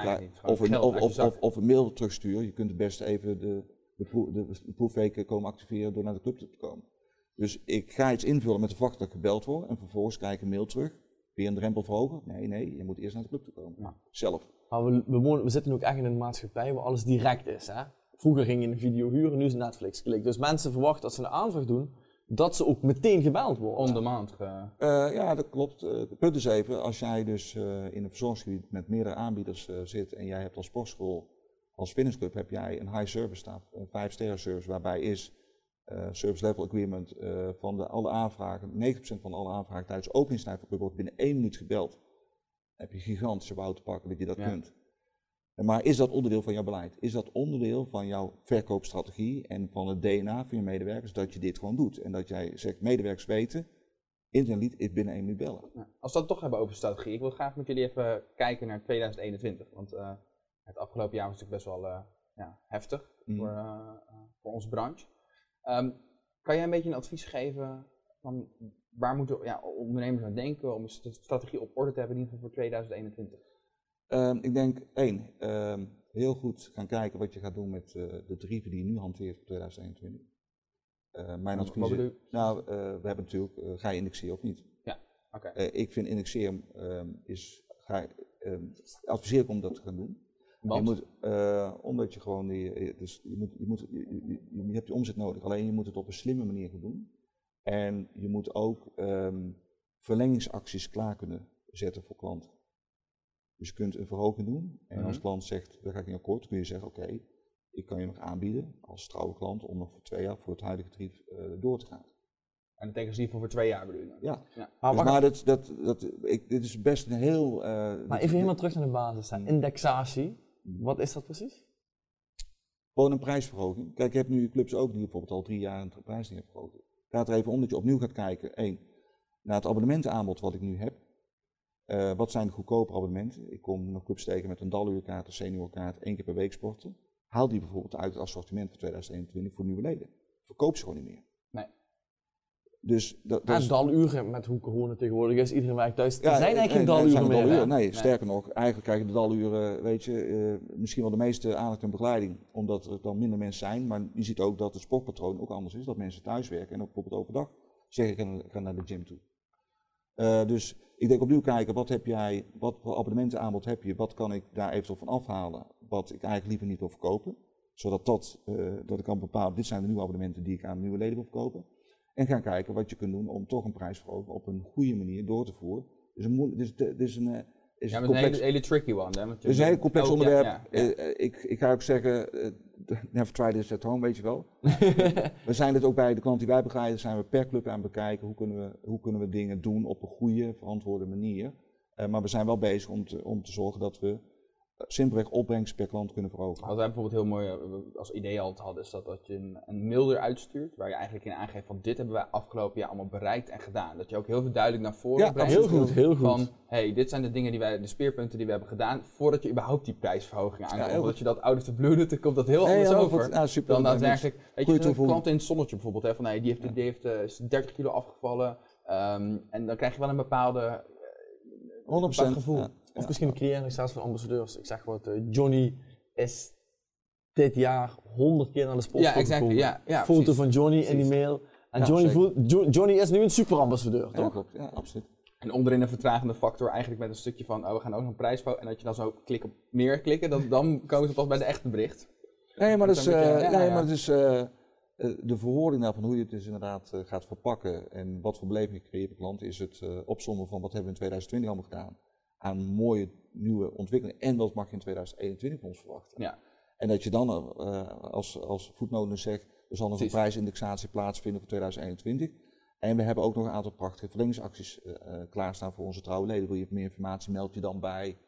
of, een, of, of, of, of een mail terugsturen. Je kunt het best even de, de, de, de proefweken komen activeren door naar de club te komen. Dus ik ga iets invullen met de verwachting dat ik gebeld word en vervolgens krijg ik een mail terug. Weer een drempel verhogen? Nee, nee, je moet eerst naar de club toe komen. Ja. Zelf. Maar we, we, wonen- we zitten ook echt in een maatschappij waar alles direct is. Hè? Vroeger ging je een video huren, nu is Netflix klik. Dus mensen verwachten als ze een aanvraag doen, dat ze ook meteen gebeld worden. On demand. ge- Eh, ja, dat klopt. Eh, Het punt is even, als jij dus eh, in een verzorgingsgebied met meerdere aanbieders eh, zit en jij hebt als sportschool, als fitnessclub, heb jij een high service staf, een 5 sterren service, waarbij is eh, service level agreement eh, van de, alle aanvragen, 90% van alle aanvragen tijdens de openingstijd van de club wordt binnen één minuut gebeld. Dan heb je gigantische bouw te pakken dat je dat Ja. kunt. Maar is dat onderdeel van jouw beleid? Is dat onderdeel van jouw verkoopstrategie en van het DNA van je medewerkers dat je dit gewoon doet? En dat jij zegt, medewerkers weten, lead is binnen één minuut bellen. Ja. Als we het toch hebben over strategie, ik wil graag met jullie even kijken naar 2021. Want eh, het afgelopen jaar was natuurlijk best wel eh, ja, heftig Mhm. voor, eh, voor onze branche. Ehm, kan jij een beetje een advies geven van waar moeten ja, ondernemers aan denken om een st- strategie op orde te hebben, in ieder geval voor 2021? Ehm, ik denk één, ehm, heel goed gaan kijken wat je gaat doen met eh, de tarieven die je nu hanteert voor 2021. Eh, mijn advies is, bedoel nou, eh, we hebben natuurlijk, eh, ga je indexeren of niet? Oké. Eh, ik vind indexeren ehm, is, ga, ehm, adviseer ik om dat te gaan doen. Je moet, omdat je gewoon, die, dus je, moet, je, moet, je, je- je hebt je omzet nodig, alleen je moet het op een slimme manier gaan doen. En je moet ook ehm, verlengingsacties klaar kunnen zetten voor klanten. Dus je kunt een verhoging doen en als Mhm. klant zegt, daar ga ik niet akkoord, dan kun je zeggen, oké, ik kan je nog aanbieden als trouwe klant om nog voor twee jaar voor het huidige tarief eh, door te gaan. En dat betekent in ieder geval voor twee jaar bedoel je? dan? Ja, Ja. Maar, dus, maar dat, dat, dat, ik, dit is best een heel... eh, maar even helemaal terug naar de basis. Hè. Mm. Indexatie, Mm. wat is dat precies? Gewoon een prijsverhoging. Kijk, je hebt nu clubs ook die bijvoorbeeld al drie jaar een prijs niet hebben verhoogd. Gaat er even om dat je opnieuw gaat kijken. één, naar het abonnementenaanbod wat ik nu heb. Eh, wat zijn de goedkope abonnementen? Ik kom nog clubs tegen met een daluurkaart, een seniorkaart, één keer per week sporten. Haal die bijvoorbeeld uit het assortiment voor 2021 voor nieuwe leden. Verkoop ze gewoon niet meer. Nee. Dus dat, dat is- daluren met hoe corona tegenwoordig is, iedereen werkt thuis. er zijn eh, eigenlijk nee, geen daluren meer. daluren. Nee, sterker nog, eigenlijk krijgen de daluren, weet je, eh, misschien wel de meeste aandacht en begeleiding, omdat er dan minder mensen zijn. Maar je ziet ook dat het sportpatroon ook anders is, dat mensen thuis werken en ook bijvoorbeeld overdag zeggen, ik ga, naar de gym toe. Dus ik denk opnieuw kijken, wat heb jij, wat voor abonnementenaanbod heb je, wat kan ik daar eventueel van afhalen, wat ik eigenlijk liever niet wil verkopen. Zodat dat, eh, dat ik kan bepalen, dit zijn de nieuwe abonnementen die ik aan nieuwe leden wil verkopen. En gaan kijken wat je kunt doen om toch een prijsverhoging op een goede manier door te voeren. Dus een, moe- dus, dit is een, eh, is Ja, maar is een complex, hele, hele tricky one. Hè? want is een heel complex ja, onderwerp. ja, ja. Eh, ik, ik ga ook zeggen, never try this at home, weet je wel. we zijn het ook bij de klant die wij begeleiden, zijn we per club aan het bekijken hoe kunnen we, hoe kunnen we dingen doen op een goede, verantwoorde manier. Eh, maar we zijn wel bezig om te, om te zorgen dat we simpelweg opbrengst per klant kunnen verhogen. Wat wij bijvoorbeeld heel mooi eh, als idee altijd hadden, is dat, dat je een, een mail eruit stuurt, waar je eigenlijk in aangeeft van dit hebben wij afgelopen jaar allemaal bereikt en gedaan. Dat je ook heel veel duidelijk naar voren Ja, brengt. Heel goed, heel goed. Van, hey, dit zijn de dingen die wij, de speerpunten die we hebben gedaan, voordat je überhaupt die prijsverhoging aankomt. heel Omdat je dat out of the blue doet, dan komt dat heel Nee, anders ja, over. Ja, super. dan daadwerkelijk, weet je, een klant in het zonnetje bijvoorbeeld, hè, van hey, die heeft, die heeft eh, is 30 kilo afgevallen. ehm, en dan krijg je wel een bepaalde, eh, 100%. bepaald gevoel. ja. Of misschien de creëren zelfs van ambassadeurs. Ik zeg wat, eh, Johnny is dit jaar honderd keer naar de sport Ja, exact, gekomen. ja, ja, Foto precies. van Johnny in die mail. En Ja, Johnny, zeker. voelt, Jo- Johnny is nu een superambassadeur, Ja, toch? klopt. Ja, absoluut. En onderin een vertragende factor eigenlijk met een stukje van, oh, we gaan ook nog een prijs En dat je dan zo klikken, meer klikken, dan, dan komen ze pas bij de echte bericht. Nee, maar dat is, een eh, nee, maar eh, eh, de verwoording daarvan hoe je het dus inderdaad gaat verpakken en wat voor beleving je creëert per klant, is het eh opzommen van wat hebben we in 2020 allemaal gedaan aan mooie nieuwe ontwikkelingen en wat mag je in 2021 van ons verwachten. Ja. En dat je dan eh, als, als voetnoten zegt, er zal nog een prijsindexatie plaatsvinden voor 2021. En we hebben ook nog een aantal prachtige verlengingsacties eh, eh, klaarstaan voor onze trouwe leden. Wil je meer informatie, meld je dan bij.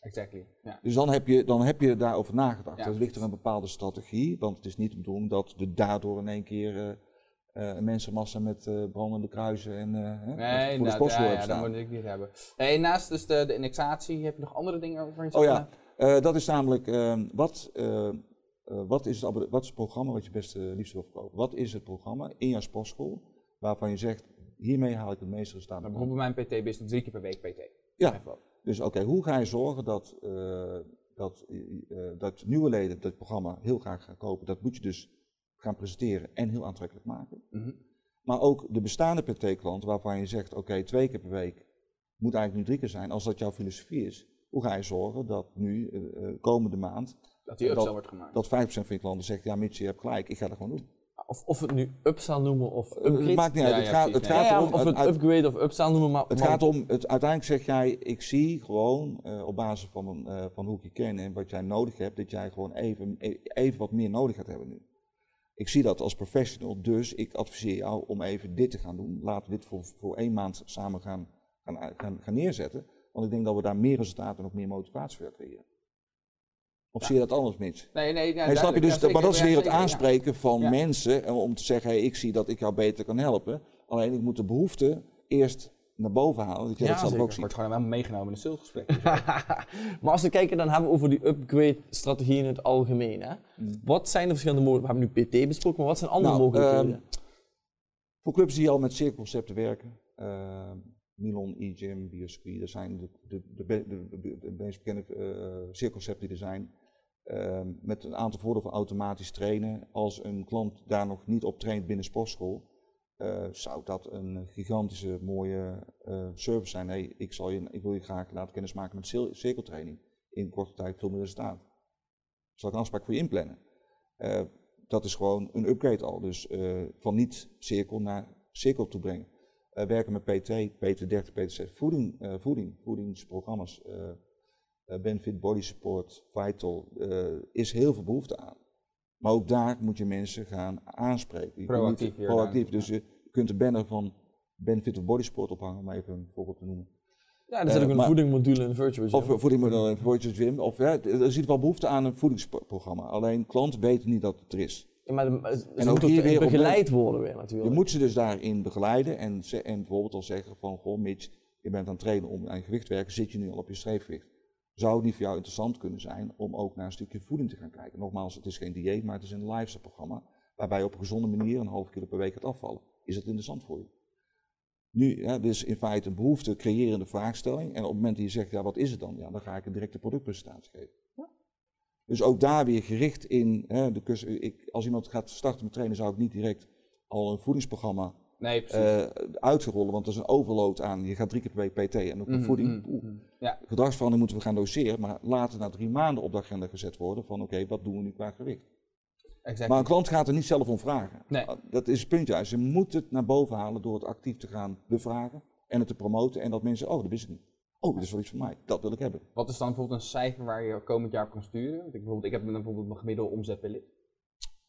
Exactly. Ja. Dus dan heb je, dan heb je daarover nagedacht. Ja, er ligt er een bepaalde strategie, want het is niet de bedoeling dat we daardoor in één keer een mensenmassa met eh, brandende kruisen en eh, hè, voor de Nee, sportschool ja, dat moet ik niet hebben. Nee, naast dus de, de indexatie, heb je nog andere dingen waarvan je Oh ja, eh, dat is namelijk, eh, wat, eh, eh, wat, is het, wat is het programma wat je best eh, liefst wil verkopen? Wat is het programma in jouw sportschool waarvan je zegt, hiermee haal ik het meeste resultaat? nou, bijvoorbeeld mijn PT business drie keer per week PT. Ja, dus oké, hoe ga je zorgen dat, eh, dat, eh, dat nieuwe leden dat programma heel graag gaan kopen? Dat moet je dus gaan presenteren en heel aantrekkelijk maken. Mhm. Maar ook de bestaande PT-klant waarvan je zegt, oké, twee keer per week moet eigenlijk nu drie keer zijn. Als dat jouw filosofie is, hoe ga je zorgen dat nu, eh, komende maand, Dat die Dat- upsell wordt gemaakt. dat 5% van je klanten zegt, ja Mitch, je hebt gelijk, ik ga dat gewoon doen. Of, of het nu upsell noemen of Eh, upgrade. het maakt niet uit, Ja, het ja, gaat, het Ja, gaat ja, erom... of het uit- upgrade of upsell noemen, maar... Het maar- gaat om, het, uiteindelijk zeg jij, ik zie gewoon op basis van, van hoe ik je ken en wat jij nodig hebt, dat jij gewoon even, even wat meer nodig gaat hebben nu. Ik zie dat als professional, dus ik adviseer jou om even dit te gaan doen. Laten we dit voor, voor één maand samen gaan, gaan, gaan, gaan neerzetten. Want ik denk dat we daar meer resultaten en ook meer motivatie voor creëren. Of zie je dat anders, Mitch? Nee, nee, Nee, snap je? Dus, Ja, maar dat is weer het ja. aanspreken van mensen om te zeggen, hey, ik zie dat ik jou beter kan helpen. Alleen ik moet de behoefte eerst naar boven halen, dat jij Ja, dat zeker. ook. Wordt gewoon helemaal meegenomen in een salesgesprek. maar als we kijken, dan hebben we over die upgrade-strategie in het algemeen. Hè? Wat zijn de verschillende mogelijkheden? We hebben nu PT besproken, maar wat zijn andere Nou, mogelijkheden? Voor clubs die al met cirkelconcepten werken, eh, Milon, e-gym, dat zijn de, de, de, meest bekende eh cirkelconcepten die er zijn. Eh, met een aantal voordelen van automatisch trainen. Als een klant daar nog niet op traint binnen sportschool, eh, zou dat een gigantische mooie eh, service zijn. Hey, ik, zal je, ik wil je graag laten kennismaken met cir- cirkeltraining. In korte tijd veel meer resultaat. Zal ik een afspraak voor je inplannen? Eh, dat is gewoon een upgrade al. Dus van niet cirkel naar cirkel toe brengen. Werken met PT, PT30, PT6, voeding, voeding, voedingsprogramma's, Benefit Body Support, Vital, is heel veel behoefte aan. Maar ook daar moet je mensen gaan aanspreken. Je Proactief proactief. Dus je kunt de banner van Benefit of Body Support ophangen, om even een voorbeeld te noemen. ja, er zit eh, ook een maar- voedingmodule in Virtual Gym. Of eh, voedingmodel in Virtual Gym. Of, ja, er is wel behoefte aan een voedingsprogramma. Alleen klanten weten niet dat het er is. Ja, maar de, ze En ook hier weer begeleid worden weer Je natuurlijk. moet ze dus daarin begeleiden en, ze- en bijvoorbeeld al zeggen van, goh Mitch, je bent aan het trainen om aan je gewicht te werken, zit je nu al op je streefgewicht? Zou het niet voor jou interessant kunnen zijn om ook naar een stukje voeding te gaan kijken? Nogmaals, het is geen dieet, maar het is een lifestyle programma waarbij je op een gezonde manier een half kilo per week gaat afvallen. Is dat interessant voor je? Nu, ja, dit is in feite een behoefte creërende vraagstelling en op het moment dat je zegt, ja wat is het dan? Ja, dan ga ik een directe productpresentatie geven. Dus ook daar weer gericht in, hè, de kus, ik, als iemand gaat starten met trainen zou ik niet direct al een voedingsprogramma Nee, precies. eh uitrollen, want dat is een overload aan. Je gaat drie keer per week PT en ook een Mhm, voeding. mhm. Ja, Gedragsverandering moeten we gaan doseren, maar later na drie maanden op de agenda gezet worden van oké, wat doen we nu qua gewicht? Maar een klant gaat er niet zelf om vragen. Nee. Ah, Dat is het punt juist. Je moet het naar boven halen door het actief te gaan bevragen en het te promoten en dat mensen, oh dat wist ik niet. Oh, dat is wel iets voor mij. Dat wil ik hebben. Wat is dan bijvoorbeeld een cijfer waar je komend jaar op kan sturen? Want ik, bijvoorbeeld, ik heb bijvoorbeeld mijn gemiddelde omzet per lid.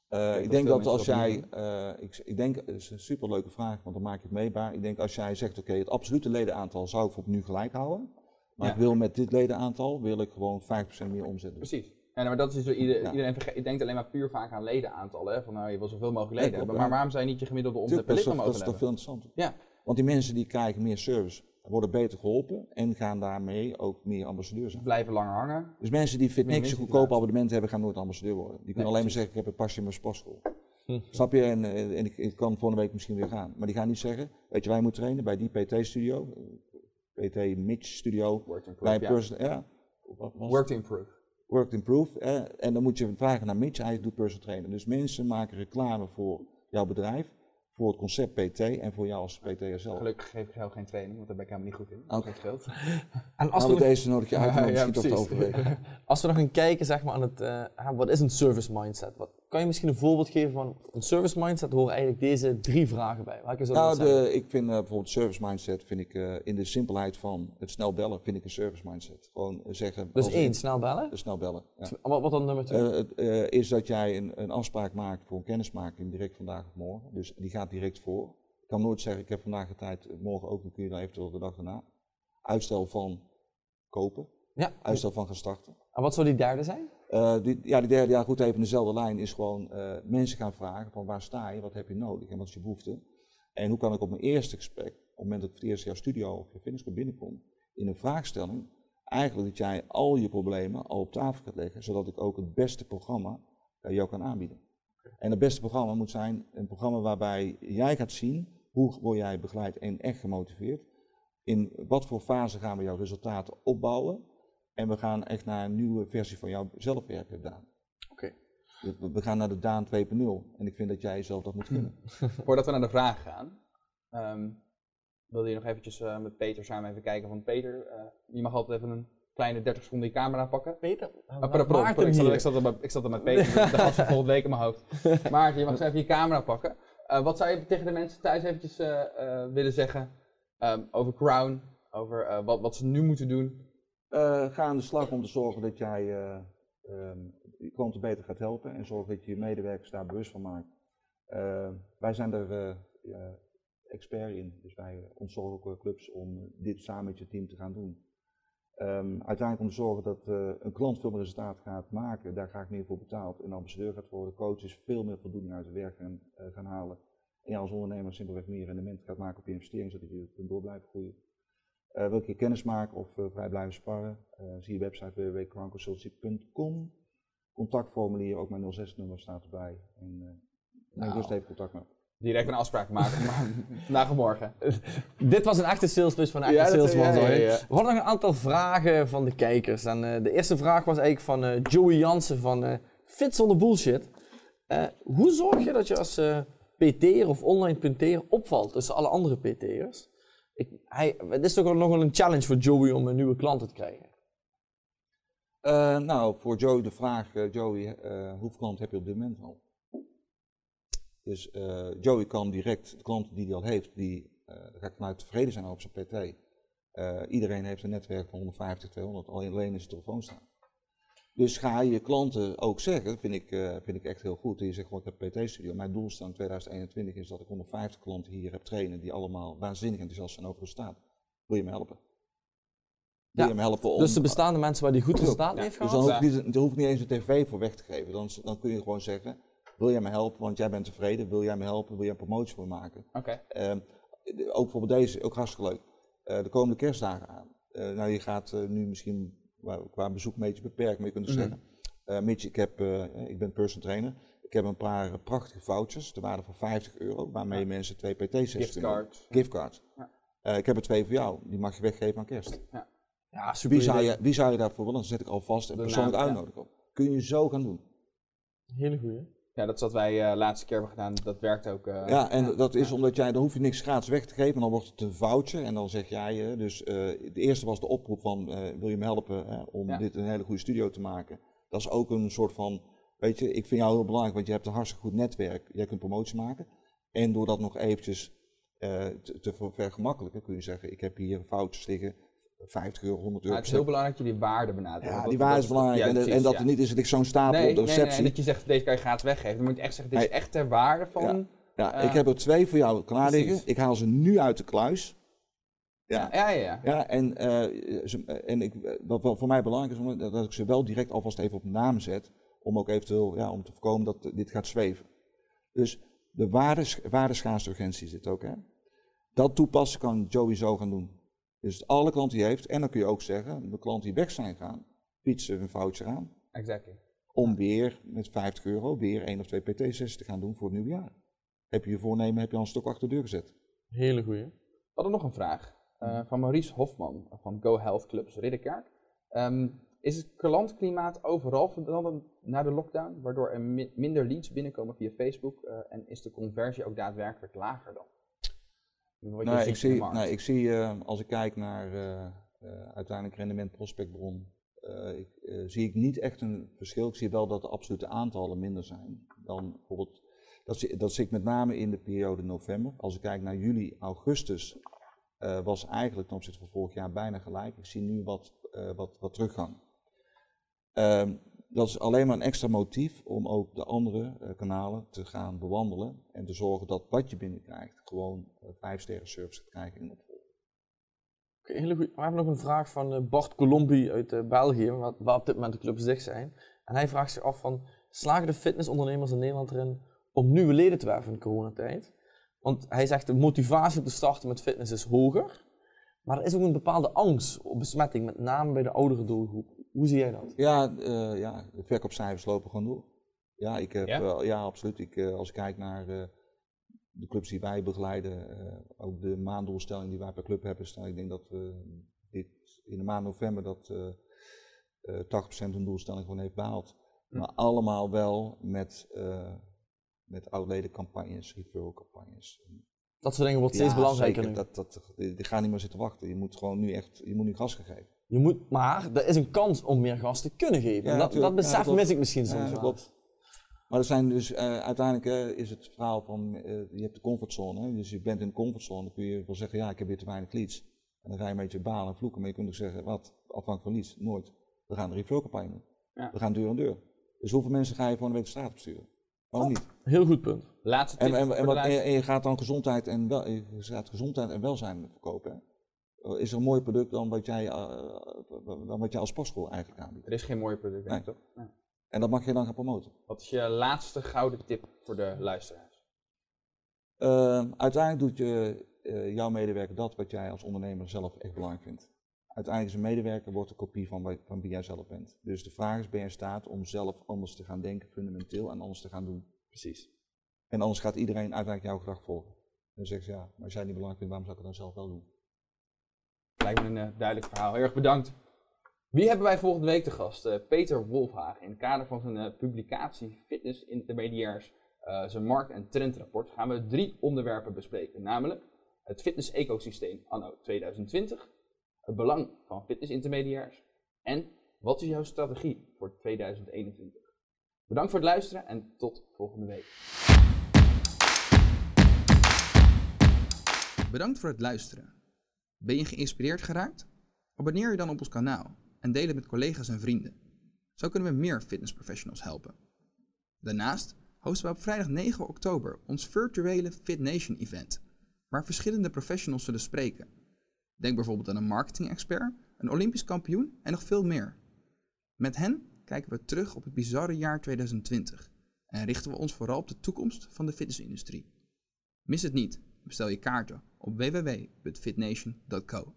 Eh, ik dat denk veel dat als jij, dat eh, ik, ik denk, het is een superleuke vraag, want dan maak je het meetbaar. Ik denk als jij zegt, oké, het absolute ledenaantal zou ik voor nu gelijk houden. Maar Ja. ik wil met dit ledenaantal wil ik gewoon 5% meer omzet doen. Precies. Ja, maar dat is ieder, Ja. iedereen denkt alleen maar puur vaak aan ledenaantallen. Hè? Van nou, je wil zoveel mogelijk leden Ja, hebben. Maar waarom zou je niet je gemiddelde omzet per dat, lid dan dat is mogen toch veel interessanter. Ja, Want die mensen die krijgen meer service, worden beter geholpen en gaan daarmee ook meer ambassadeur zijn. blijven langer hangen. Dus mensen die fit Meer niks een goedkoop abonnement hebben, gaan nooit ambassadeur worden. Die kunnen Nee, alleen maar zeggen, ik heb een pasje in mijn sportschool. Hm. Snap je? En, eh, en ik, ik kan volgende week misschien weer gaan. Maar die gaan niet zeggen, weet je, wij moeten trainen bij die PT-studio, PT Mitch Studio, Work to bij improve. Ja. ja, wat was het? Work to improve. Work to Improve. Hè? En dan moet je vragen naar Mitch, hij doet personal trainer. Dus mensen maken reclame voor jouw bedrijf, voor het concept PT en voor jou als PT'er zelf. Gelukkig geef ik zelf geen training, want daar ben ik helemaal niet goed in. Oké. Dat scheelt. En als Nou, we, nog, deze nodig je uit om Ja, misschien ja, toch te overwegen. als we nog gaan kijken zeg maar, aan het, eh, ah, wat is een service mindset? Wat, kan je misschien een voorbeeld geven van een service mindset? Horen eigenlijk deze drie vragen bij. Welke zou Nou, de, ik vind eh, bijvoorbeeld service mindset, vind ik eh, in de simpelheid van het snel bellen, vind ik een service mindset. Gewoon eh, zeggen. Dus één, snel bellen. eh, snel bellen. Ja. Wat, wat dan nummer twee? Is dat jij een, een afspraak maakt voor een kennismaking direct vandaag of morgen. Dus die gaat direct voor. Ik kan nooit zeggen, ik heb vandaag de tijd, morgen ook, dan kun je dan eventueel de dag daarna. Uitstel van kopen, ja. uitstel van gaan starten. En wat zou die derde zijn? Eh, die, ja, die derde, ja goed, even dezelfde lijn is gewoon eh, mensen gaan vragen van waar sta je, wat heb je nodig en wat is je behoefte. En hoe kan ik op mijn eerste gesprek, op het moment dat ik voor het eerst jouw studio of je fitnessclub binnenkom, in een vraagstelling, eigenlijk dat jij al je problemen al op tafel gaat leggen, zodat ik ook het beste programma eh, jou kan aanbieden. En het beste programma moet zijn een programma waarbij jij gaat zien hoe word jij begeleid en echt gemotiveerd. In wat voor fase gaan we jouw resultaten opbouwen. En we gaan echt naar een nieuwe versie van jou zelf werken, Daan. Oké. Dus we- gaan naar de Daan 2.0. En ik vind dat jij zelf dat moet kunnen. Voordat we naar de vraag gaan, ehm, wilde je nog eventjes eh, met Peter samen even kijken. Want Peter, eh, je mag altijd even een kleine 30 seconden je camera pakken. Peter? Ah, pardon, ik, zat, ik, zat er met, ik zat er met Peter, de gast van volgende week in mijn hoofd. Maarten, je mag eens even je camera pakken. Eh, wat zou je tegen de mensen thuis eventjes eh, eh, willen zeggen ehm, over Crown, over eh, wat, wat ze nu moeten doen? Eh, ga aan de slag om te zorgen dat jij eh, ehm, je klanten beter gaat helpen. En zorg dat je je medewerkers daar bewust van maakt. Eh, wij zijn er expert in. Dus wij ontzorgen ook clubs om dit samen met je team te gaan doen. Ehm, uiteindelijk om te zorgen dat een klant veel meer resultaat gaat maken, daar ga ik meer voor betaald. Een ambassadeur gaat worden, coaches veel meer voldoening uit het werk gaan, gaan halen. En als ondernemer simpelweg meer rendement gaat maken op je investering, zodat je kunt door blijven groeien. Eh, wil ik je kennis maken of eh, vrij blijven sparren? eh, zie je website www.crownconsultancy.com. Contactformulier, ook mijn 06-nummer staat erbij. En uh, neem Nou. rust even contact met me. Direct een afspraak maken, maar vandaag of morgen. Dit was een echte salespitch van een echte Ja, salesman. ja, ja, sorry. ja. We hadden nog een aantal vragen van de kijkers. En eh, de eerste vraag was eigenlijk van eh, Joey Jansen van eh, Fit zonder bullshit. Eh, hoe zorg je dat je als eh, PT'er of online PT'er opvalt tussen alle andere PT'ers? Hij- Het is toch nog wel een challenge voor Joey om een nieuwe klanten te krijgen. Eh, nou, voor Joey de vraag, eh, Joey, eh, hoeveel klanten heb je op dit moment al? Dus Joey kan direct de klanten die hij al heeft, die ga ik vanuit tevreden zijn over zijn PT. Iedereen heeft een netwerk van 150, 200, alleen in zijn telefoon staan. Dus ga je klanten ook zeggen, vind ik, eh, vind ik echt heel goed. Je zegt gewoon, ik heb een PT-studio. Mijn doelstelling 2021 is dat ik 150 klanten hier heb trainen die allemaal waanzinnig enthousiast zijn over de staat. Wil je me helpen? Wil Ja, je me helpen om... Dus de bestaande mensen waar die goed resultaat Ja, heeft Dus gehad? dan hoef, je niet, dan hoef ik niet eens een tv voor weg te geven. Dan, dan kun je gewoon zeggen, wil jij me helpen, want jij bent tevreden. Wil jij me helpen, wil jij een promotie voor me maken. Oké. Ehm, ook bijvoorbeeld deze, ook hartstikke leuk. Eh, de komende kerstdagen aan. Eh, nou, je gaat nu misschien qua, bezoek een beetje beperkt, maar je kunt dus Mhm. zeggen, eh Mitch, ik, heb, eh, ik ben personal trainer. Ik heb een paar prachtige vouchers, de waarde van 50 euro, waarmee mensen twee PT-sessies kunnen. Giftcards. Giftcards. Ja. Eh, ik heb er twee voor jou, die mag je weggeven aan kerst. Ja, super Wie zou, je, wie zou je daarvoor willen? Dan zet ik alvast een persoonlijk naam, ja. uitnodigen op. Kun je zo gaan doen. Hele goeie. Ja, dat is wat wij eh laatste keer hebben gedaan. Dat werkt ook. eh, Ja, en dat is omdat jij, dan hoef je niks gratis weg te geven, dan wordt het een voucher en dan zeg jij, eh, dus de eerste was de oproep van, wil je me helpen om Ja. dit een hele goede studio te maken. Dat is ook een soort van, weet je, ik vind jou heel belangrijk, want je hebt een hartstikke goed netwerk, jij kunt promotie maken. En door dat nog eventjes te, te ver- vergemakkelijken, kun je zeggen, ik heb hier vouchers liggen, 50 euro, 100 euro. Maar het is heel belangrijk dat je die waarde benadert. ja, die waarde is belangrijk. ja, en, precies, en dat ja. er niet is dat ik zo'n stapel nee, op de nee, nee, receptie. en dat je zegt, deze kan je gratis weggeven. Dan moet je echt zeggen, dit is echt ter waarde van... Ja. Ja, Eh, ik heb er twee voor jou klaar precies. liggen. Ik haal ze nu uit de kluis. Ja, Ja, ja, ja. en, eh, ze- en ik, wat voor mij belangrijk is, dat ik ze wel direct alvast even op naam zet, om ook eventueel ja, om te voorkomen dat dit gaat zweven. Dus de waardes, waardeschaarste zit ook, hè. Dat toepassen kan Joey zo gaan doen. Dus alle klanten die heeft, en dan kun je ook zeggen, de klanten die weg zijn gaan, biedt ze een voucher aan, Exactly. om weer met 50 euro weer één of twee PT-sessies te gaan doen voor het nieuwe jaar. Heb je je voornemen, heb je al een stok achter de deur gezet. Hele goeie. We hadden nog een vraag eh, van Maurice Hofman van Go Health Clubs Ridderkerk. Ehm, is het klantklimaat overal veranderd na de lockdown, waardoor er mi- minder leads binnenkomen via Facebook eh, en is de conversie ook daadwerkelijk lager dan? Wat Nee, ziet ik zie, nee, ik zie eh, als ik kijk naar eh, eh, uiteindelijk rendement prospectbron, ik, zie ik niet echt een verschil. Ik zie wel dat de absolute aantallen minder zijn dan bijvoorbeeld. Dat zie, dat zie ik met name in de periode november. Als ik kijk naar juli, augustus, was eigenlijk ten opzichte van vorig jaar bijna gelijk. Ik zie nu wat, wat, wat teruggang. Ehm, dat is alleen maar een extra motief om ook de andere eh, kanalen te gaan bewandelen en te zorgen dat wat je binnenkrijgt gewoon sterren service gaat krijgen in opvolging. Oké, goeie. We hebben nog een vraag van eh, Bart Colombi uit België, waar, waar op dit moment de clubs dicht zijn. En hij vraagt zich af van, slagen de fitnessondernemers in Nederland erin om nieuwe leden te werven in coronatijd? Want hij zegt de motivatie om te starten met fitness is hoger, maar er is ook een bepaalde angst op besmetting, met name bij de oudere doelgroep. Hoe zie jij dat? Ja, eh, ja, de verkoopcijfers lopen gewoon door. Ja, ik heb, Ja? ja? ja absoluut. Ik, eh, als ik kijk naar eh, de clubs die wij begeleiden, eh, ook de maanddoelstelling die wij per club hebben staan, ik denk dat we dit, in de maand november dat eh eh 80% hun doelstelling gewoon heeft behaald. Hm. Maar allemaal wel met, eh met oudledencampagnes, referral campagnes. Dat soort dingen wordt steeds Ja, belangrijker zeker. nu. Dat, dat, die, die gaan niet meer zitten wachten. Je moet gewoon nu echt, je moet nu gas gaan geven. Je moet, maar er is een kans om meer gas te kunnen geven. Ja, dat, dat besef mis ik misschien soms wel. klopt. Maar er zijn dus, eh, uiteindelijk eh, is het verhaal van, eh, je hebt de comfortzone. Hè? Dus je bent in de comfortzone, dan kun je wel zeggen, ja, ik heb weer te weinig leads. En dan ga je een beetje balen en vloeken, maar je kunt ook zeggen, wat, afhankelijk van leads, nooit. We gaan een referral campagne doen. Ja. We gaan deur aan deur. Dus hoeveel mensen ga je voor een week de straat op sturen? Ook niet. Heel goed punt. Laatste tip En, en, en, de wat, en, luisteraar. en je gaat dan gezondheid en, wel, je gaat gezondheid en welzijn verkopen. Hè? Eh, Is er een mooier product dan wat jij, eh, dan wat jij als sportschool eigenlijk aanbiedt? Er is geen mooie product, denk ik, Nee. toch? Nee. En dat mag je dan gaan promoten. Wat is je laatste gouden tip voor de luisteraars? Uh, uiteindelijk doet je, uh, jouw medewerker dat wat jij als ondernemer zelf echt belangrijk vindt. Uiteindelijk is een medewerker wordt een kopie van, wat- van wie jij zelf bent. Dus de vraag is, ben je in staat om zelf anders te gaan denken, fundamenteel, en anders te gaan doen? Precies. En anders gaat iedereen uiteindelijk jouw gedrag volgen. En dan zegt ze, ja, maar als jij het niet belangrijk vindt, waarom zou ik het dan zelf wel doen? Lijkt me een eh, duidelijk verhaal. Heel erg bedankt. Wie hebben wij volgende week te gast? Eh, Peter Wolfhagen. In het kader van zijn eh, publicatie Fitness Intermediairs, zijn markt- en trendrapport, gaan we drie onderwerpen bespreken. Namelijk het fitness-ecosysteem anno 2020, het belang van fitnessintermediairs en wat is jouw strategie voor 2021. Bedankt voor het luisteren en tot volgende week. Bedankt voor het luisteren. Ben je geïnspireerd geraakt? Abonneer je dan op ons kanaal en deel het met collega's en vrienden. Zo kunnen we meer fitnessprofessionals helpen. Daarnaast hosten we op vrijdag 9 oktober ons virtuele Fit Nation event, waar verschillende professionals zullen spreken. Denk bijvoorbeeld aan een marketing-expert, een Olympisch kampioen en nog veel meer. Met hen kijken we terug op het bizarre jaar 2020 en richten we ons vooral op de toekomst van de fitnessindustrie. Mis het niet, bestel je kaarten op www.fitnation.co.